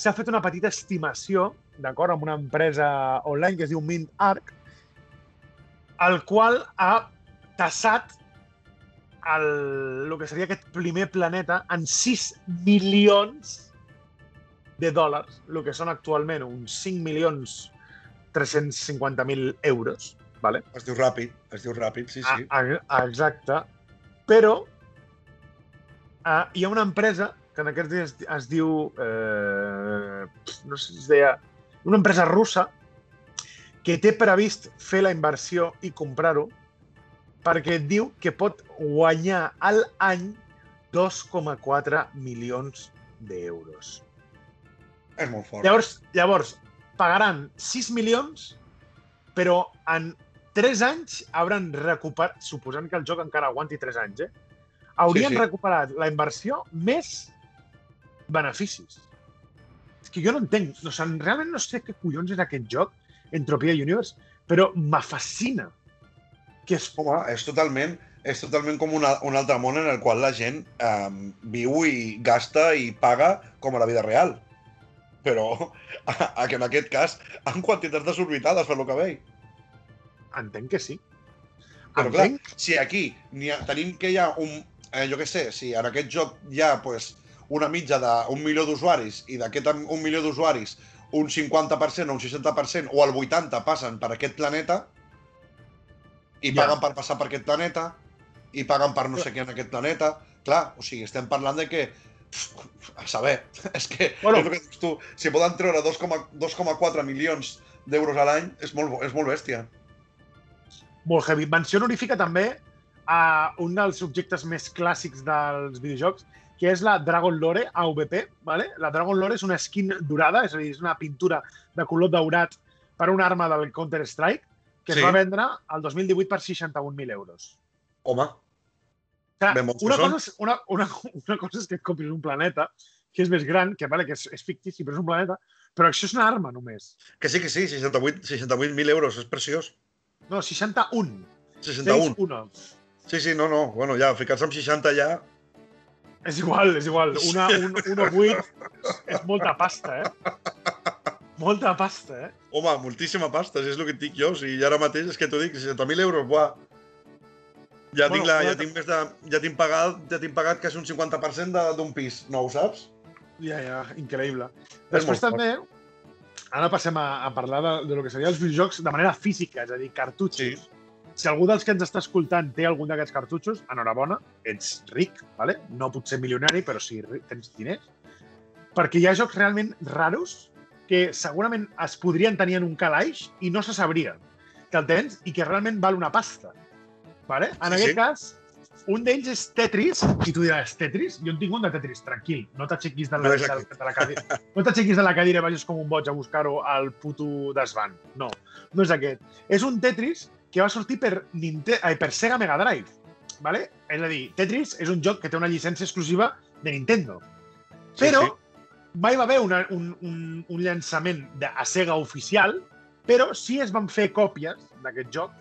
s'ha fet una petita estimació, d'acord, amb una empresa online que es diu Mint Arc, el qual ha tassat el, el que seria aquest primer planeta en 6 milions de dòlars, el que són actualment uns 5 milions 350.000 euros. Vale? Es diu ràpid, es diu ràpid, sí, sí. A, a, exacte. Però uh, hi ha una empresa que en aquests dies es diu... Eh, no sé si es deia... Una empresa russa que té previst fer la inversió i comprar-ho perquè diu que pot guanyar al any 2,4 milions d'euros. És molt fort. Llavors, llavors, pagaran 6 milions, però en 3 anys hauran recuperat, suposant que el joc encara aguanti 3 anys, eh? haurien Sí, sí. recuperat la inversió més beneficis. és que jo no entenc, no, o sigui, realment no sé què collons és aquest joc, Entropia Universe, però me fascina. Que és... Home, és totalment, és totalment com una, un altre món en el qual la gent eh, viu i gasta i paga com a la vida real. Però a, a, que en aquest cas en quantitats desorbitades, per lo que veig. Entenc que sí. Però clar, si aquí ha, tenim que hi ha un... Eh, jo què sé, si en aquest joc hi ha pues, una mitja d'un milió d'usuaris i d'aquest un milió d'usuaris un 50% o un 60% o el 80% passen per aquest planeta i paguen ja. per passar per aquest planeta i paguen per no sé què en aquest planeta. Clar, o sigui, estem parlant de que a saber, <laughs> és que, bueno. és el que dius tu, si poden treure 2,4 milions d'euros a l'any, és, molt, és molt bèstia. Molt heavy. Menció honorífica també a un dels objectes més clàssics dels videojocs, que és la Dragon Lore AVP. ¿vale? La Dragon Lore és una skin dorada, és a dir, és una pintura de color daurat per una arma del Counter-Strike que sí. es va vendre el 2018 per 61.000 euros. Home, Clar, una, cosa és, una, una, una cosa és que et compris un planeta que és més gran, que, vale, que és, és fictici, però és un planeta, però això és una arma només. Que sí, que sí, 68.000 68 euros, és preciós. No, 61. 61. Sí, sí, no, no. Bueno, ja, ficar-se amb 60 ja... És igual, és igual. Una, un, 1,8 és molta pasta, eh? Molta pasta, eh? Home, moltíssima pasta, és el que et dic jo. O sigui, ara mateix és que t'ho dic, 60.000 euros, buah. Ja bueno, tinc, la, ja tinc més de, ja tinc pagat, ja tinc pagat quasi un 50% d'un pis nou, saps? Ja, ja, increïble. Després també, ara passem a, a parlar de, de lo que serien els videojocs de manera física, és a dir, cartutxos. Sí si algú dels que ens està escoltant té algun d'aquests cartutxos, enhorabona, ets ric, ¿vale? no pot ser milionari, però sí tens diners. Perquè hi ha jocs realment raros que segurament es podrien tenir en un calaix i no se sabria que el tens i que realment val una pasta. ¿vale? En sí, aquest sí. cas, un d'ells és Tetris, i tu diràs, Tetris? Jo en tinc un de Tetris, tranquil, no t'aixequis de, la, de, de la cadira. No t'aixequis de la cadira i vagis com un boig a buscar-ho al puto desvant. No, no és aquest. És un Tetris que va sortir per, Ninte eh, per Sega Mega Drive. ¿vale? És a dir, Tetris és un joc que té una llicència exclusiva de Nintendo. Però sí, sí. Mai va haver una, un, un, un llançament de, a Sega oficial, però sí es van fer còpies d'aquest joc,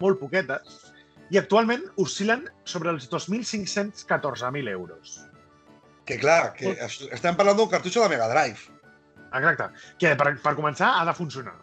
molt poquetes, i actualment oscil·len sobre els 2.514.000 euros. Que clar, que estem parlant d'un cartutxo de Mega Drive. Exacte. Que per, per començar ha de funcionar.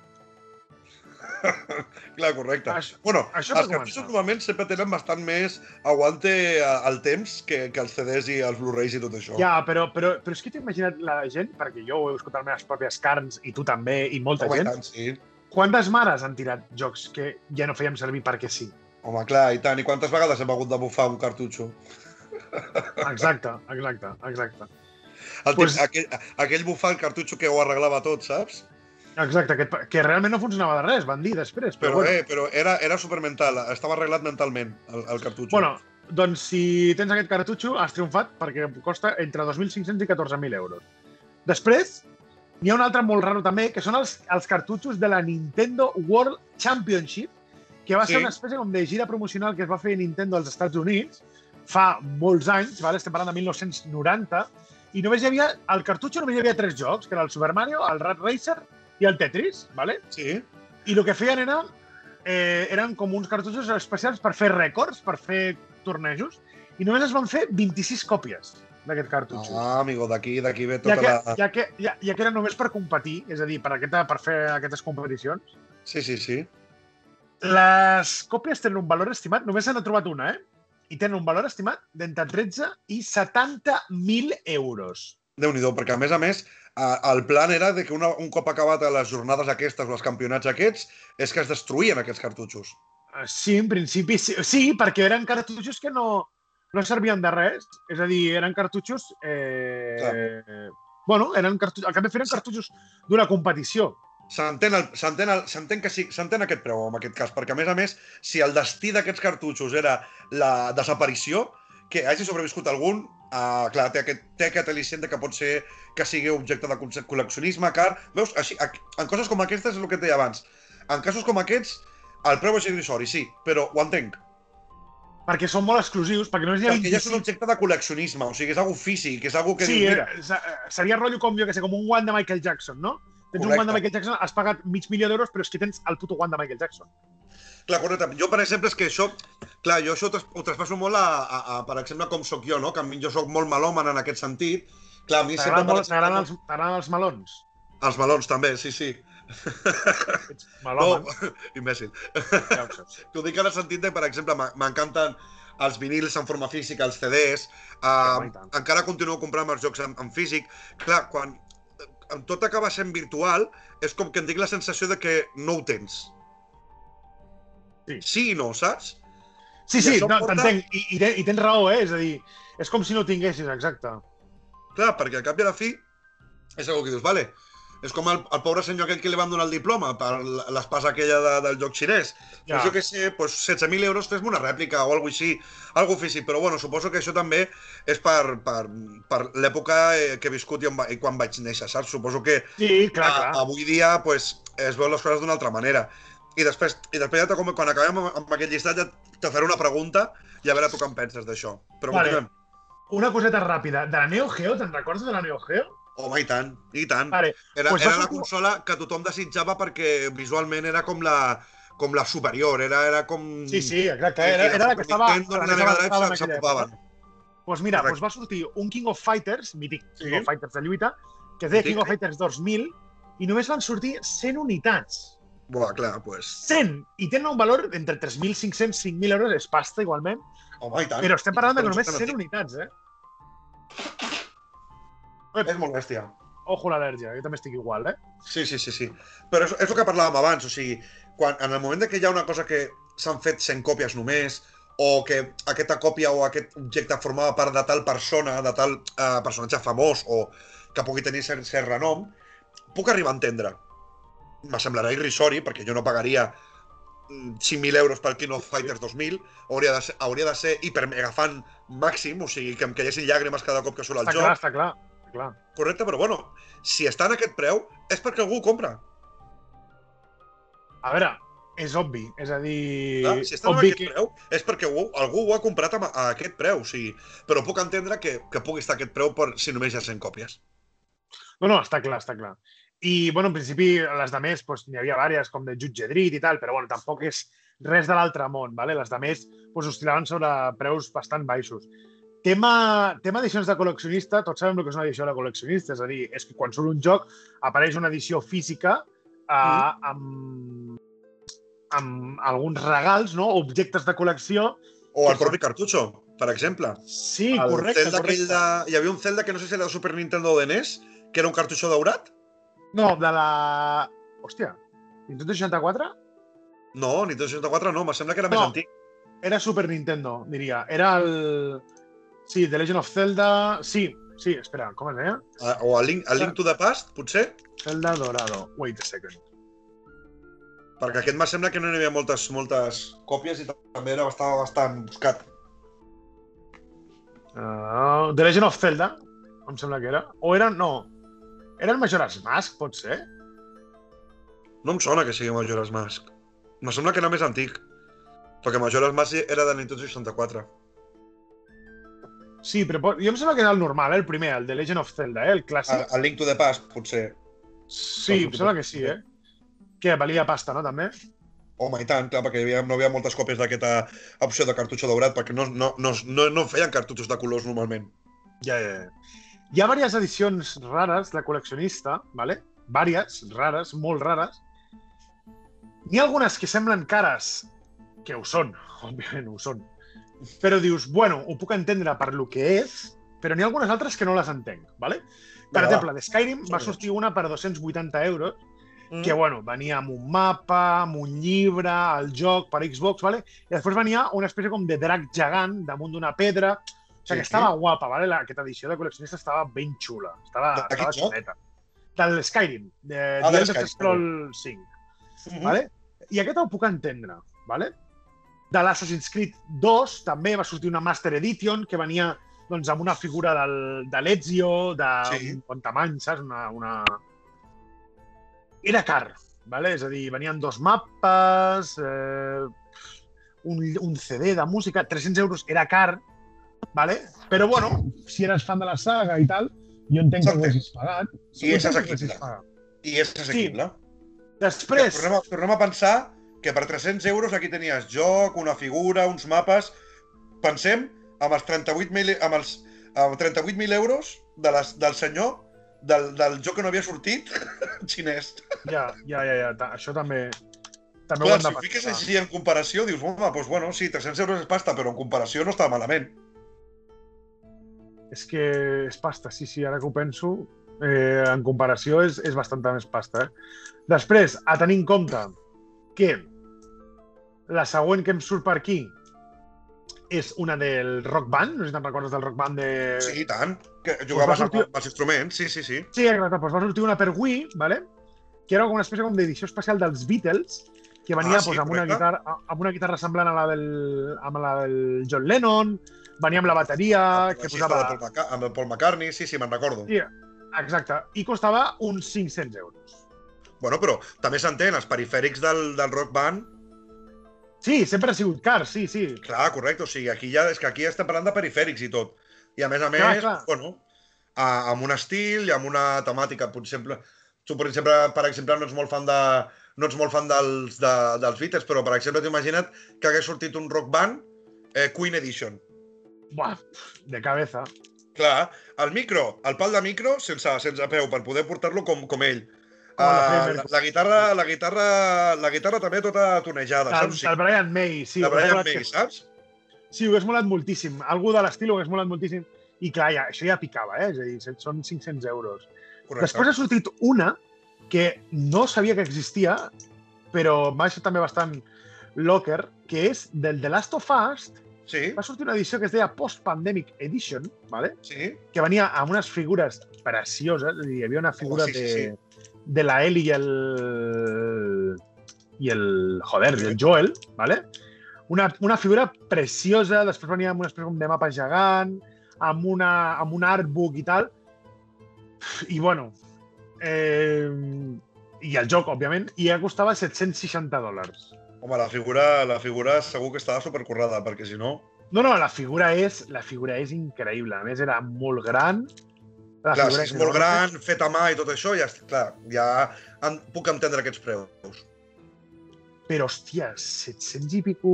<laughs> Clar, correcte. Això, bueno, això els cartutxos normalment sempre tenen bastant més aguante al temps que, que els CDs i els Blu-rays i tot això. Ja, però, però, però és que t'he imaginat la gent, perquè jo ho he escoltat les meves pròpies carns i tu també, i molta Home, gent. Tant, sí. Quantes mares han tirat jocs que ja no fèiem servir perquè sí? Home, clar, i tant. I quantes vegades hem hagut de bufar un cartutxo? Exacte, exacte, exacte. El pues... aquell, aquell bufar el cartutxo que ho arreglava tot, saps? Exacte, que, que realment no funcionava de res, van dir després. Però, però, bueno. eh, però era, era supermental, estava arreglat mentalment, el, el cartutxo. Bueno, doncs si tens aquest cartutxo, has triomfat perquè costa entre 2.500 i 14.000 euros. Després, n'hi ha un altre molt raro també, que són els, els cartutxos de la Nintendo World Championship, que va sí. ser una espècie com de gira promocional que es va fer a Nintendo als Estats Units fa molts anys, vale? estem parlant de 1990, i només hi havia, al cartutxo només hi havia tres jocs, que era el Super Mario, el Rat Racer i el Tetris, ¿vale? Sí. I el que feien era, eh, eren com uns cartutxos especials per fer rècords, per fer tornejos, i només es van fer 26 còpies d'aquest cartutxo. Ah, amigo, d'aquí d'aquí ve tota ja que, la... Ja que, ja, ja que era només per competir, és a dir, per, aquesta, per fer aquestes competicions. Sí, sí, sí. Les còpies tenen un valor estimat, només se n'ha trobat una, eh? I tenen un valor estimat d'entre 13 i 70.000 euros. déu nhi perquè a més a més el plan era de que una, un cop acabat les jornades aquestes o els campionats aquests, és que es destruïen aquests cartutxos. Ah, sí, en principi sí, sí perquè eren cartutxos que no, no servien de res. És a dir, eren cartutxos... Eh, bueno, eren cartutxos, al cap de fer eren cartutxos d'una competició. S'entén que sí, s'entén aquest preu en aquest cas, perquè a més a més, si el destí d'aquests cartutxos era la desaparició, que hagi sobreviscut algun, uh, clar, té aquest, té aquest al·licient que pot ser que sigui objecte de col·leccionisme, car... Veus, així, en coses com aquestes és el que et deia abans. En casos com aquests, el preu és irrisori, sí, però ho entenc. perquè són molt exclusius, perquè hi ha Perquè ja és 25... un objecte de col·leccionisme, o sigui, és algo físic, és algo que Sí, dius, mira, eh, se- seria rotllo com, jo que sé, com un guant de Michael Jackson, no? Tens un Correcte. guant de Michael Jackson, has pagat mig milió d'euros, però és que tens el puto guant de Michael Jackson. Clar, correcte. Jo, per exemple, és que això... Clar, jo això ho tras- ho traspasso molt a, a, a, per exemple, com sóc jo, no? Que a mi jo sóc molt malòman en aquest sentit. Clar, a mi sempre... T'agraden els, els melons? Els melons, també, sí, sí. Ets <laughs> No, melòman, imbècil. ja ho saps. <laughs> T'ho dic en el sentit de, per exemple, m'en- m'encanten els vinils en forma física, els CDs, tant. encara continuo comprant els jocs en, en físic. Clar, quan en tot acaba sent virtual, és com que em dic la sensació de que no ho tens. Sí. Sí i no, saps? Sí, I sí, no, porta- t'entenc. I, i, I tens raó, eh? És a dir, és com si no ho tinguessis, exacte. Clar, perquè al cap i a la fi és algo que dius, vale, és com el, el pobre senyor aquell que li van donar el diploma per l'espasa aquella de, del joc xinès. Ja. Ja. Pues jo què sé, pues 16.000 euros fes-me una rèplica o alguna així, algo físic, però bueno, suposo que això també és per, per, per l'època eh, que he viscut i, on va, i quan vaig néixer, saps? Suposo que Sí, clar, a, clar. avui dia pues, es veuen les coses d'una altra manera. I després, i després ja com, quan acabem amb, amb aquest llistat ja te faré una pregunta i a veure tu què en penses d'això. Però Vale. continuem. Una coseta ràpida. De la Neo Geo, te'n recordes de la Neo Geo? Home, i tant, i tant. Vale, Era, Pues era la consola que tothom desitjava perquè visualment era com la, com la superior, era, era com... sí, sí, exacte. Era, era la que estava... Nintendo, la Mega Drive s'ocupaven. Pues mira, Correcte. pues va sortir un King of Fighters, mític Sí. King of Fighters de lluita, que es deia. King of Fighters 2000, i només van sortir 100 unitats. Buah, clar, pues... 100! I tenen un valor entre 3.500 i 5.000 euros, és pasta igualment, Home, i tant. però estem parlant de només ens 100 estem unitats, eh? És molt bèstia. Ojo l'al·lèrgia, jo també estic igual, eh? Sí, sí, sí, sí. Però és, és el que parlàvem abans, o sigui, quan, en el moment que hi ha una cosa que s'han fet 100 còpies només, o que aquesta còpia o aquest objecte formava part de tal persona, de tal eh, personatge famós, o que pugui tenir cert, cert renom, puc arribar a entendre. Me semblarà irrisori, perquè jo no pagaria mm, 5.000 euros pel King of Fighters 2000, hauria de ser, hauria de ser hipermegafan màxim, o sigui, que em caiguessin llàgrimes cada cop que surt el Està joc. clar, està clar. Clar. Correcte, però bueno, si està en aquest preu, és perquè algú ho compra. A veure, és obvi. És a dir, Clar, si està en aquest que... preu, és perquè algú, algú ho ha comprat a, a aquest preu, o sigui, però puc entendre que, que pugui estar a aquest preu per, si només hi ha 100 còpies. No, no, està clar, està clar. I, bueno, en principi, les de més, doncs, n'hi havia diverses, com de Jutge Drit i tal, però, bueno, tampoc és res de l'altre món, ¿vale? Les de més doncs, oscil·laven sobre preus bastant baixos. Tema, tema edicions de col·leccionista, tots sabem el que és una edició de col·leccionista, és a dir, és que quan surt un joc apareix una edició física eh, amb, amb alguns regals, no? objectes de col·lecció. O el propi cartutxo, per exemple. Sí, el correcte, Zelda correcte. de... Hi havia un Zelda que no sé si era de Super Nintendo o de NES, que era un cartutxo daurat. No, de la... Hòstia, Nintendo 64? No, Nintendo 64 no, me sembla que era No. més antic. Era Super Nintendo, diria. Era el... Sí, The Legend of Zelda... Sí, sí, espera, com es deia? Ah, O a Link, a Link to the Past, potser, Zelda Dorado. Wait a second. perquè aquest me sembla que no hi havia moltes, moltes còpies i també era bastant, bastant buscat. Uh, The Legend of Zelda, em sembla que era. O era... No. Era el Majora's Mask, pot ser? No em sona que sigui Majora's Mask. Me sembla que era més antic. Perquè Majora's Mask era de Nintendo 64. Sí, però pot... jo em sembla que era el normal, eh? el primer, el The Legend of Zelda, eh? el clàssic. a Link to the Past, potser. Sí, em sembla que sí, eh? Que valia pasta, no, també? Home, i tant, clar, perquè hi havia, no hi havia moltes còpies d'aquesta opció de cartutxo daurat, perquè no, no, no, no, no feien cartutxos de colors normalment. Ja, ja, ja. Hi ha diverses edicions rares de col·leccionista, ¿vale? Vàries, rares, molt rares. N'hi ha algunes que semblen cares, que ho són, <laughs> òbviament ho són. Però dius, bueno, ho puc entendre per lo que és, però n'hi ha algunes altres que no les entenc, ¿vale? Per Vinga, exemple, de Skyrim va sortir una per 280 euros, Mm. que, bueno, venia amb un mapa, amb un llibre, el joc per Xbox, ¿vale? i després venia una espècie com de drac gegant damunt d'una pedra, o sigui, Sí, que estava guapa, ¿vale? La, aquesta edició de col·leccionista estava ben xula, estava, De estava xuleta. Del Skyrim, de Ah, The Elder Skyrim, Scroll 5, Mhm. ¿vale? I aquest ho puc entendre, ¿vale? De l'Assassin's Creed 2 també va sortir una Master Edition que venia doncs, amb una figura del, de l'Ezio, de Sí. un bon tamany, saps? Una, una... Era car, ¿vale? és a dir, venien dos mapes... Eh... un, un CD de música, 300 euros era car, ¿vale? Però bueno, si eres fan de la saga i tal, jo entenc que ho haguessis pagat. I és assequible. I és assequible. Després, Tornem, a, tornem a pensar que per 300 euros aquí tenies joc, una figura, uns mapes... Pensem amb els 38.000 amb els amb 38.000 euros de les, del senyor del, del joc que no havia sortit <laughs> xinès. ja, ja, ja, ja, això també... També ho Clar, hem de si ho fiques així en comparació, dius, home, doncs bueno, sí, 300 euros és pasta, però en comparació no està malament. És que és pasta, sí, sí, ara que ho penso, eh, en comparació és, és bastanta més pasta. Eh? Després, a tenir en compte que la següent que em surt per aquí és una del Rock Band, no sé si te'n recordes del Rock Band de... Sí, i tant. Que jugaves va sortir- amb, els instruments, sí, sí, sí. Sí, exacte, doncs va sortir una per Wii, ¿vale? que era com una espècie com d'edició especial dels Beatles, que venia Ah, sí, pues, amb, una guitarra, amb una guitarra semblant a la del, amb la del John Lennon, venia amb la bateria, el que posava... Paul Maca- amb el Paul McCartney, sí, sí, me'n recordo. Sí, exacte, i costava uns 500 euros. Bueno, però també s'entén, els perifèrics del, del rock band, Sí, sempre ha sigut car, sí, sí. clar, correcte, o sigui, aquí ja, és que aquí estem parlant de perifèrics i tot. I a més a més, Clar, clar. bueno, a, amb un estil i amb una temàtica, per exemple, tu, per exemple, per exemple, no ets molt fan de, no ets molt fan dels, de, dels Beatles, però, per exemple, t'ho imagina't que hagués sortit un rock band eh, Queen Edition. Buah, de cabeza. Clar, el micro, el pal de micro sense, sense peu, per poder portar-lo com, com ell. Com la Uh, Freddie la, la, guitarra, la, guitarra, la guitarra també tota tonejada, El, saps? el Brian May, sí. hagués Brian May, saps? Sí, ho hagués molat moltíssim. Algú de l'estil ho hagués molat moltíssim. I clar, ja, això ja picava, eh? És a dir, són 500 euros. Correcte. Després ha sortit una que no sabia que existia, però m'ha deixat també bastant locker, que és del The Last of Us. Sí, Va sortir una edició que es deia Post-Pandemic Edition, ¿vale? sí. que venia amb unes figures precioses, és a dir, hi havia una figura sí, sí, de, de la Ellie i el... i el... joder, i el Joel, ¿vale? Una, una figura preciosa, després venia amb una espècie com de mapa gegant, amb, una, amb un artbook i tal. I bueno, eh, i el joc, òbviament, i ja costava 760 dòlars. Home, la figura, la figura segur que estava supercorrada, perquè si no... No, no, la figura és, la figura és increïble. A més, era molt gran. La Clar, figura si és molt gran, fet a mà i tot això, ja, clar, ja en, puc entendre aquests preus. Però, hòstia, 700 i pico...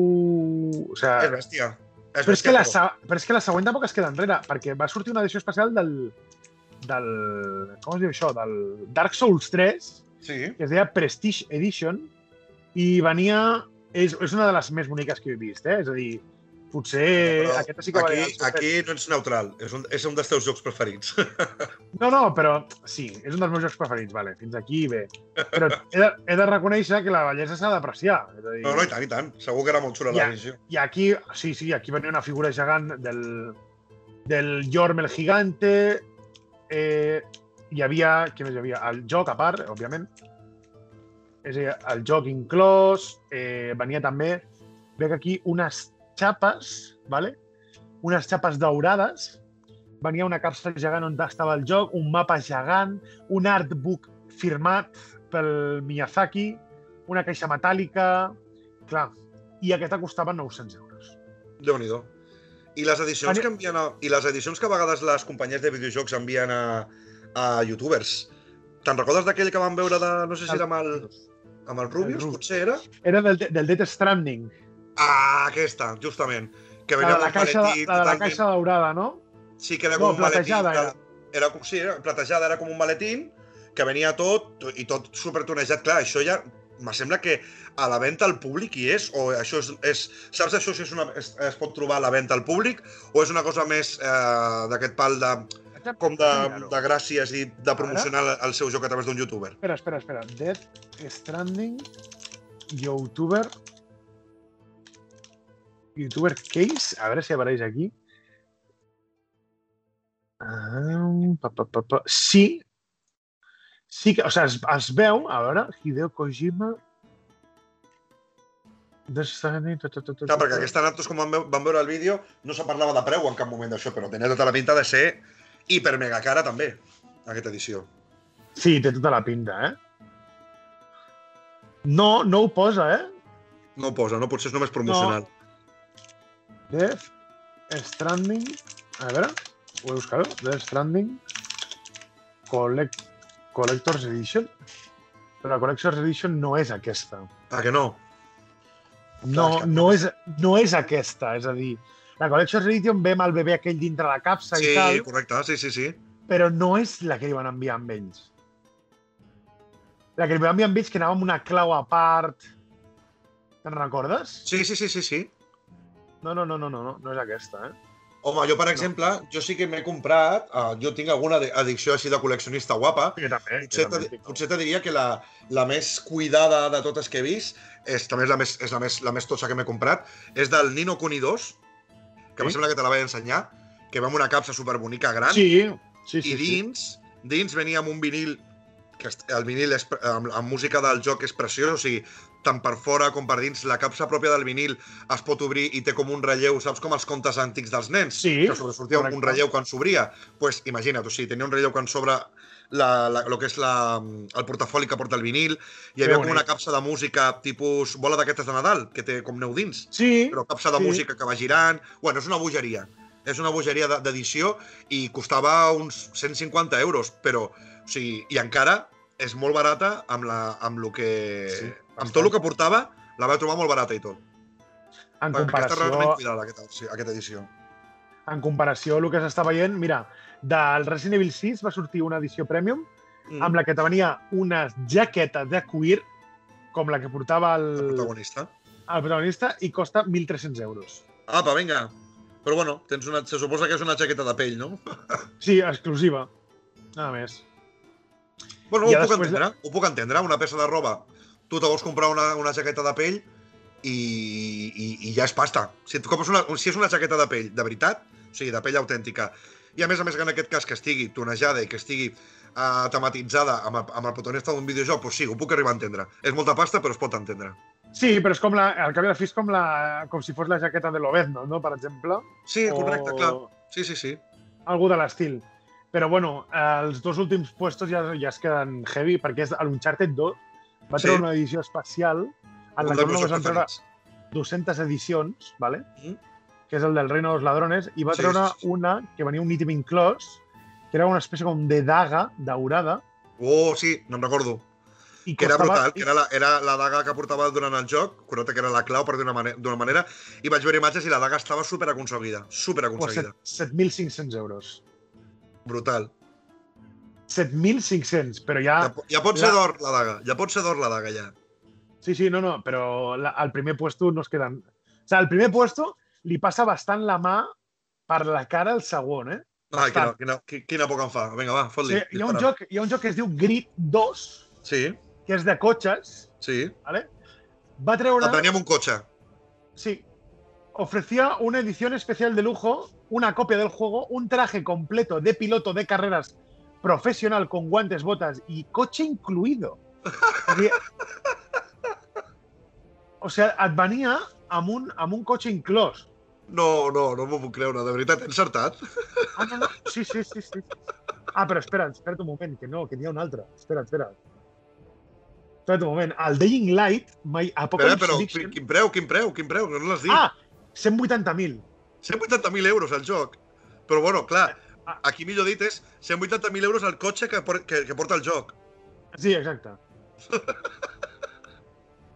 O sigui, És bèstia. És però, és que bèstia, la, se- però és que la següent tampoc es queda enrere, perquè va sortir una edició especial del... del com es diu això? Del Dark Souls 3, Sí, que es deia Prestige Edition, i venia... És, és una de les més boniques que he vist, eh? És a dir, potser Però aquesta sí que aquí, seu aquí no ets neutral, és un, és un dels teus jocs preferits. <laughs> No, no, però sí, és un dels meus jocs preferits, vale, fins aquí bé. Però he de, he de reconèixer que la bellesa s'ha d'apreciar. Dir, No, no, i tant, i tant. Segur que era molt xula Ja. l'edició. I aquí, sí, sí, aquí venia una figura gegant del, del Yorm el Gigante. Eh, hi havia, què més hi havia? El joc a part, òbviament. És a dir, el joc inclòs. Eh, venia també, veig aquí, unes xapes, ¿vale? unes xapes daurades. Venia una capsa gegant on estava el joc, un mapa gegant, un artbook firmat pel Miyazaki, una caixa metàl·lica... Clar, i aquesta costava 900 euros. déu nhi I les edicions Ani- que envien a, i les edicions que a vegades les companyies de videojocs envien a, a youtubers. Te'n recordes d'aquell que vam veure de, no sé si era amb el, amb el Rubius, Rubius. potser era? Era del, del Death Stranding, Ah, aquesta, justament. Que la venia de la, un caixa, maletí la de la totalment- caixa daurada, no? Sí, que era No, com un maletí. era. era com, sí, era, platejada era com un maletín que venia tot i tot supertonejat. Clar, això ja me sembla que a la venda al públic hi és, o això és, és saps això si és una, es, es pot trobar a la venda al públic, o és una cosa més eh, d'aquest pal de, com de, de gràcies i de promocionar el seu joc a través d'un youtuber? Espera, espera, espera. Death Stranding, youtuber... Youtuber case, a veure si apareix aquí. Ah, pa, pa, pa, pa. Sí, sí que, o sigui, es, es veu, a veure, Hideo Kojima... Ta, ta, ta, ta, Clar, perquè ta. aquesta nosaltres, com vam, veu- vam veure el vídeo, no se parlava de preu en cap moment d'això, però tenia tota la pinta de ser hiper mega cara també, aquesta edició. Sí, té tota la pinta, eh? No, no ho posa, eh? No ho posa, no? Potser és només promocional. Death Stranding... A veure, ho he buscat. Death Stranding Collect... Collector's Edition. Però la Collector's Edition no és aquesta. Ah, que no? No, no, és, no és aquesta, és a dir, la Collector's Edition ve amb el bebè aquell dintre la capsa Sí, i tal, correcte, sí, sí, sí. però no és la que li van enviar amb ells. La que li van enviar amb ells que anava amb una clau a part... Te'n recordes? Sí, sí, sí, sí, sí. No, no, no, no, no, no, no és aquesta, eh? Home, jo, per exemple, jo sí que m'he comprat, uh, jo tinc alguna addicció així de col·leccionista guapa, Jo també, potser, te, potser te diria que la, la més cuidada de totes que he vist, és, també és la més, és la més, la més totxa que m'he comprat, és del Nino Kuni 2, que Sí. em sembla que te la vaig ensenyar, que va amb una capsa superbonica gran, Sí, sí, sí. i dins, dins venia amb un vinil, que el vinil és, amb, amb música del joc és preciós, o sigui, tant per fora com per dins, la capsa pròpia del vinil es pot obrir i té com un relleu, saps com els contes antics dels nens? Sí, que sobresortia un, relleu quan s'obria. Doncs pues, imagina't, o sigui, tenia un relleu quan s'obre la, la, el que és la, el portafoli que porta el vinil, hi havia com una capsa de música tipus bola d'aquestes de Nadal, que té com neu dins, Sí, però capsa de sí. música que va girant... Bueno, és una bogeria. És una bogeria de- d'edició i costava uns 150 euros, però, o sigui, i encara és molt barata amb, la, amb, lo que, Sí, amb tot el que portava, la vaig trobar molt barata i tot. en Perquè Aquesta realment comparació, cuidada, aquesta, sí, aquesta edició. en comparació el que s'està veient, mira, del Resident Evil 6 va sortir una edició premium Mm. amb la que te venia una jaqueta de cuir com la que portava el, El protagonista. el protagonista i costa 1.300 euros. Apa, vinga. Però bueno, tens una, se suposa que és una jaqueta de pell, no? Sí, exclusiva. Nada més. Bueno, ho Ja puc després de- entendre, ho puc entendre. Una peça de roba, tu te vols comprar una, una jaqueta de pell i, i, i ja és pasta. Si, et compres una, si és una jaqueta de pell de veritat, o sigui, de pell autèntica, i a més a més que en aquest cas que estigui tonejada i que estigui uh, tematitzada amb el, amb el protagonista d'un videojoc, doncs sí, ho puc arribar a entendre. És molta pasta, però es pot entendre. Sí, però és com la, al cap i a la fi és com, la, com si fos la jaqueta de Lobezno, no? per exemple. Sí, correcte, o clar. Sí, sí, sí. Algú de l'estil. Però bueno, els dos últims puestos ja, ja es queden heavy perquè és l'Uncharted 2 va Sí. treure una edició especial en la dels només jocs van treure preferits. 200 edicions, ¿vale? Mhm. que és el del Reino de los Ladrones, i va Sí, treure sí, sí. una que venia un ítem inclòs, que era una espècie com de daga daurada, Oh, sí, no em recordo. i que era costava... brutal, que era la, era la daga que portava durant el joc, correcte, que era la clau per d'una mane d'una manera, i vaig veure imatges i la daga estava super aconseguida, super aconseguida. 7.500 euros. Brutal. 7.500, però ja... Ja, ja pot ser la- d'or la daga, ja pot ser d'or la daga, ja. Sí, sí, no, no, però la, al primer puesto no es queden... O sigui, al primer puesto li passa bastant la mà per la cara al segon, eh? Ai, quina, quina, qui- quina por que em fa. Vinga, va, fot-li. sigui, hi, ha un joc, hi ha un joc que es diu Grid 2, Sí, que és de cotxes, sí. ¿vale? Va treure... Et veníem un cotxe. Sí. Ofrecía una edición especial de lujo, una copia del juego, un traje completo de piloto de carreras profesional con guantes, botas y coche incluido. O sigui et venia amb un, amb un cotxe inclòs. No, no, no m'ho puc creure, de veritat, he encertat. Ah, no, no. Sí, sí, sí, sí. Ah, però espera, espera't un moment, que no, que n'hi ha un altre. Espera, espera. Espera't un moment. El Dying Light, My Però, Apocalypse però, Edition... quin preu, quin preu, quin preu, que no l'has dit. Ah, 180.000. 180.000 euros el joc. Però bueno, clar, Ah. aquí millor dit és 180.000 euros el cotxe que, que, que porta el joc. Sí, exacte. <laughs>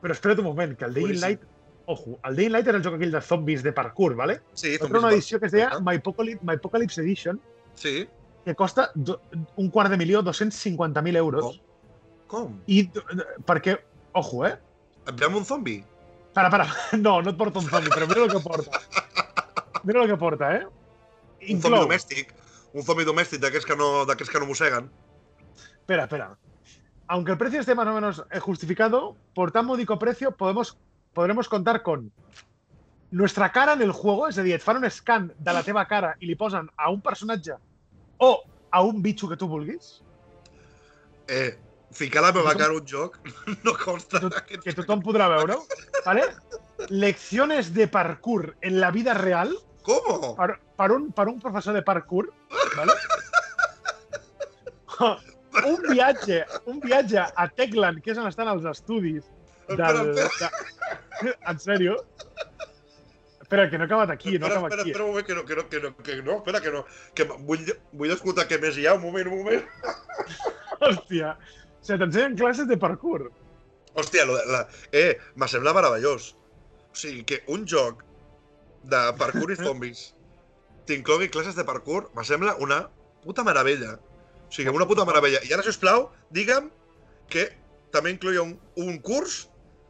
Però espera't un moment, que el Dying. Light... Ojo, el Dying Light era el joc aquell de zombies de parkour, ¿vale? Sí, Va treure una edició que es deia. My Apocalypse, My Apocalypse Edition, Sí. que costa do, un quart de milió, 250.000 euros. Com? I d- d- perquè, ojo, eh? Et ve amb un zombi? Para, para. <laughs> No, no et porta un zombie, però mira el que porta. <laughs> Mira el que porta, eh? Un zombi domèstic. Un zombi domèstic d'aquests que, no, que no mosseguen. Espera, espera. Aunque el precio esté más o menos eh, justificado, por tan módico precio podemos, podremos contar con nuestra cara en el juego, és a dir, et fan un scan de la teva cara i li posen a un personatge o a un bitxo que tu vulguis, Eh, ficar la meva cara a un joc <laughs> no costa. Tot- que tothom podrà veure, ¿vale? Lecciones de parkour en la vida real Com? per, per, un, per un professor de parkour, ¿vale? <laughs> un viatge, un viatge a Techland, que és on estan els estudis Espera, del... espera. De... En sèrio? espera, que no ha acabat aquí, no espera, acabat espera, aquí. espera un moment, que no, que no, que no, que no, espera, que no, que vull, vull escoltar què més hi ha, un moment, un moment. <laughs> Hòstia. O sigui, t'ensenyen classes de parkour. Hòstia, lo de, la, eh, me sembla meravellós. O sigui, que un joc de parkour i zombis t'inclogui classes de parkour, me sembla una puta meravella. O sigui, una puta meravella. I ara, sisplau, digue'm que també incloïa un, un curs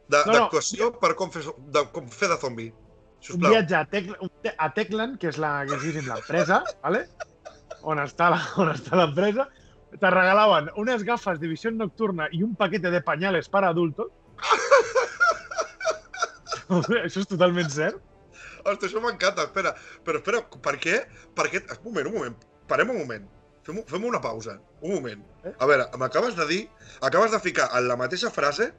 de- No, no. d'actuació per com fer, de, com fer de zombi. Un Sisplau. viatge a, Tec un te- a Techland, que és la, que és l'empresa, ¿vale? on està la- on està l'empresa, te regalaven unes gafes de visió nocturna i un paquete de pañales para adultos. <laughs> Això és totalment cert. Ostres, això m'encanta, espera. Però espera, per què? Per què? Un moment, un moment. Parem un moment. Fem, fem una pausa. Un moment. Eh? A veure, m'acabes de dir... Acabes de ficar en la mateixa frase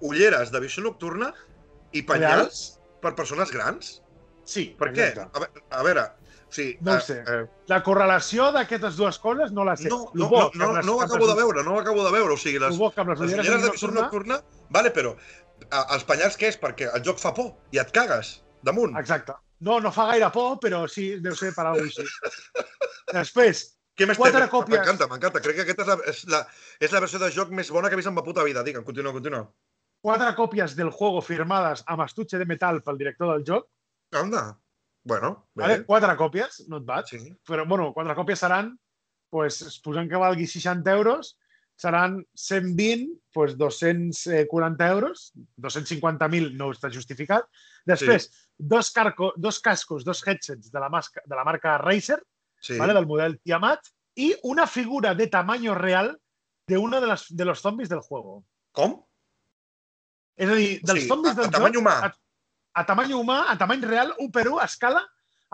ulleres de visió nocturna i penyals per persones grans? Sí, Per què? A veure, a veure o sigui, No ho eh, sé. Eh, La correlació d'aquestes dues coses no la sé. no, no, no, no, les- no ho acabo les- de veure, no ho acabo de veure. O sigui, les, bo les les ulleres de visió nocturna... nocturna... Vale, però els penyals què és? Perquè el joc fa por i et cagues damunt. Exacte. No, no fa gaire por, però sí, deu ser per alguna cosa així. <laughs> Després, Què més Quatre té? còpies. M'encanta, m'encanta. Crec que aquesta és la, és, la, és la versió de joc més bona que he vist en ma puta vida. Digue'm, continua, continua. quatre còpies del juego firmades amb estuche de metal pel director del joc. Anda. Bueno, bé. Vale? Quatre còpies, not bad. Sí. Però, bueno, quatre còpies seran, pues, posant que valgui 60 euros, seran 120, pues, 240 euros, 250.000 no està justificat. Després, dos, carco, dos cascos, dos headsets de la, masca, de la marca Razer, Sí. ¿vale? del model Tiamat, y una figura de tamaño real de uno de, las, de los zombies del juego. Com? És a dir, dels sí, zombies a, del a tamany joc, humà. a, a tamany humà, a tamany real, 1 per 1, a escala,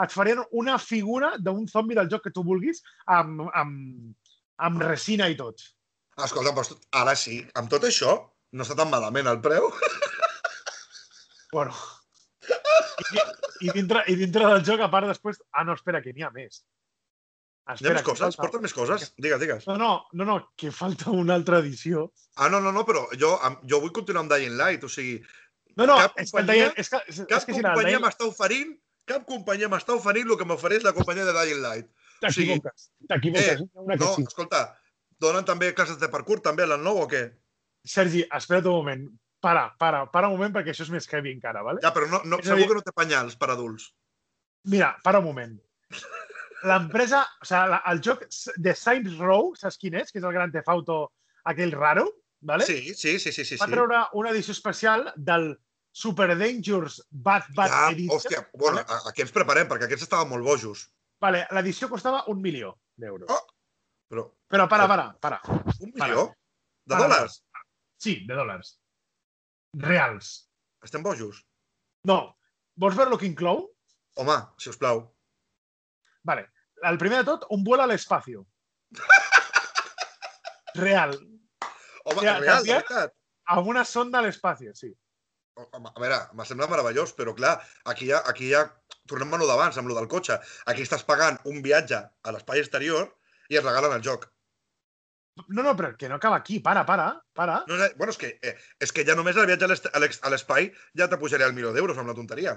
et farien una figura d'un zombi del joc que tu vulguis amb, amb, amb resina i tot. Escolta, doncs, ara sí, amb tot això, no està tan malament el preu. Bueno. I, i, dintre, I dintre del joc, a part, després... Ah, no, espera, que n'hi ha més. Hi ha Espera, més que coses? falta- Porten més coses? Digues, digues. No, no, no, no, que falta una altra edició. Ah, no, no, no, però jo, jo vull continuar amb Dying Light, o sigui, No, no, Cap és que, companyia- Dying- és que, és, cap és que si companyia m'està oferint cap companyia m'està oferint el que m'ofereix la companyia de Dying Light. o sigui, T'equivoques, t'equivoques. eh, una que No, sí. escolta, donen també classes de parkour també a l'en nou o què? Sergi, espera't un moment. Para, para, para un moment perquè això és més heavy encara, ¿vale? Ja, però no, no, És segur dir- que no té penyals per adults. Mira, para un moment. L'empresa, o sigui, la, el joc de Saints Row, saps quin és? Que és el Grand Theft Auto aquell raro, ¿vale? Sí, sí, sí, sí, sí. Va sí. treure una edició especial del Super Dangerous Bad Bad Ja, Edition. hòstia, bueno, vale? aquí ens preparem, perquè aquests estaven molt bojos. Vale, l'edició costava un milió d'euros. Oh. Però, Però para, para, para. un Para. milió? De Para, dòlars? Sí, de dòlars. Reals. Estem bojos? No. Vols veure el que inclou? Home, si us plau. Vale. El primer de tot, un vuelo a l'espacio. <laughs> Real. Home, Ja, real, de veritat. Amb una sonda a l'espacio, sí. Home, a veure, m'ha semblat meravellós, però clar, aquí ja, aquí ja tornem a lo d'abans, amb lo del cotxe. Aquí estàs pagant un viatge a l'espai exterior i et regalen el joc. No, no, però que no acaba aquí. Para, para, para. No, no, bueno, és que, eh, és que ja només el viatge a l'espai ja te pujaré el milió d'euros amb la tonteria.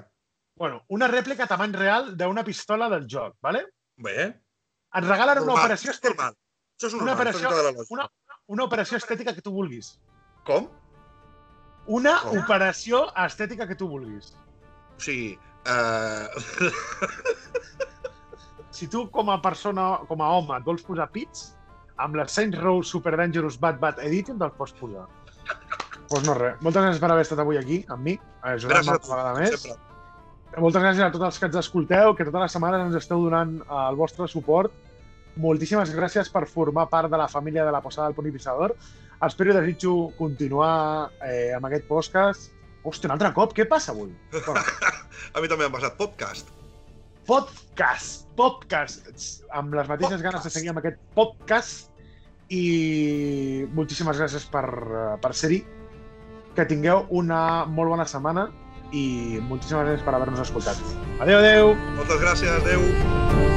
Bueno, una rèplica a tamany real d'una pistola del joc, ¿vale? Bé, Et regalen una normal, operació això és estètica, normal. Això és Una normal, operació- la lògica. una, una operació estètica que tu vulguis. Com? Una Com? operació estètica que tu vulguis. O sigui, eh... <laughs> Si tu, com a persona, com a home, et vols posar pits, amb la Saints Row Super Dangerous Bad Bad Edition te'ls pots posar. Doncs pues no res. Moltes gràcies per haver estat avui aquí, amb mi, ajudant-me gràcies una vegada més. sempre. Moltes gràcies a tots els que ens escolteu, que totes les setmanes ens esteu donant eh, el vostre suport. Moltíssimes gràcies per formar part de la família de la Posada del Pissador. Espero i desitjo continuar eh, amb aquest podcast. Hòstia, un altre cop, què passa avui? Bueno, <laughs> A mi també m'ha passat podcast. podcast, podcast, amb les mateixes ganes de seguir amb aquest podcast i moltíssimes gràcies per, eh, per ser-hi. Que tingueu una molt bona setmana i moltíssimes gràcies per haver-nos escoltat. Adéu, adéu! Moltes gràcies, adeu.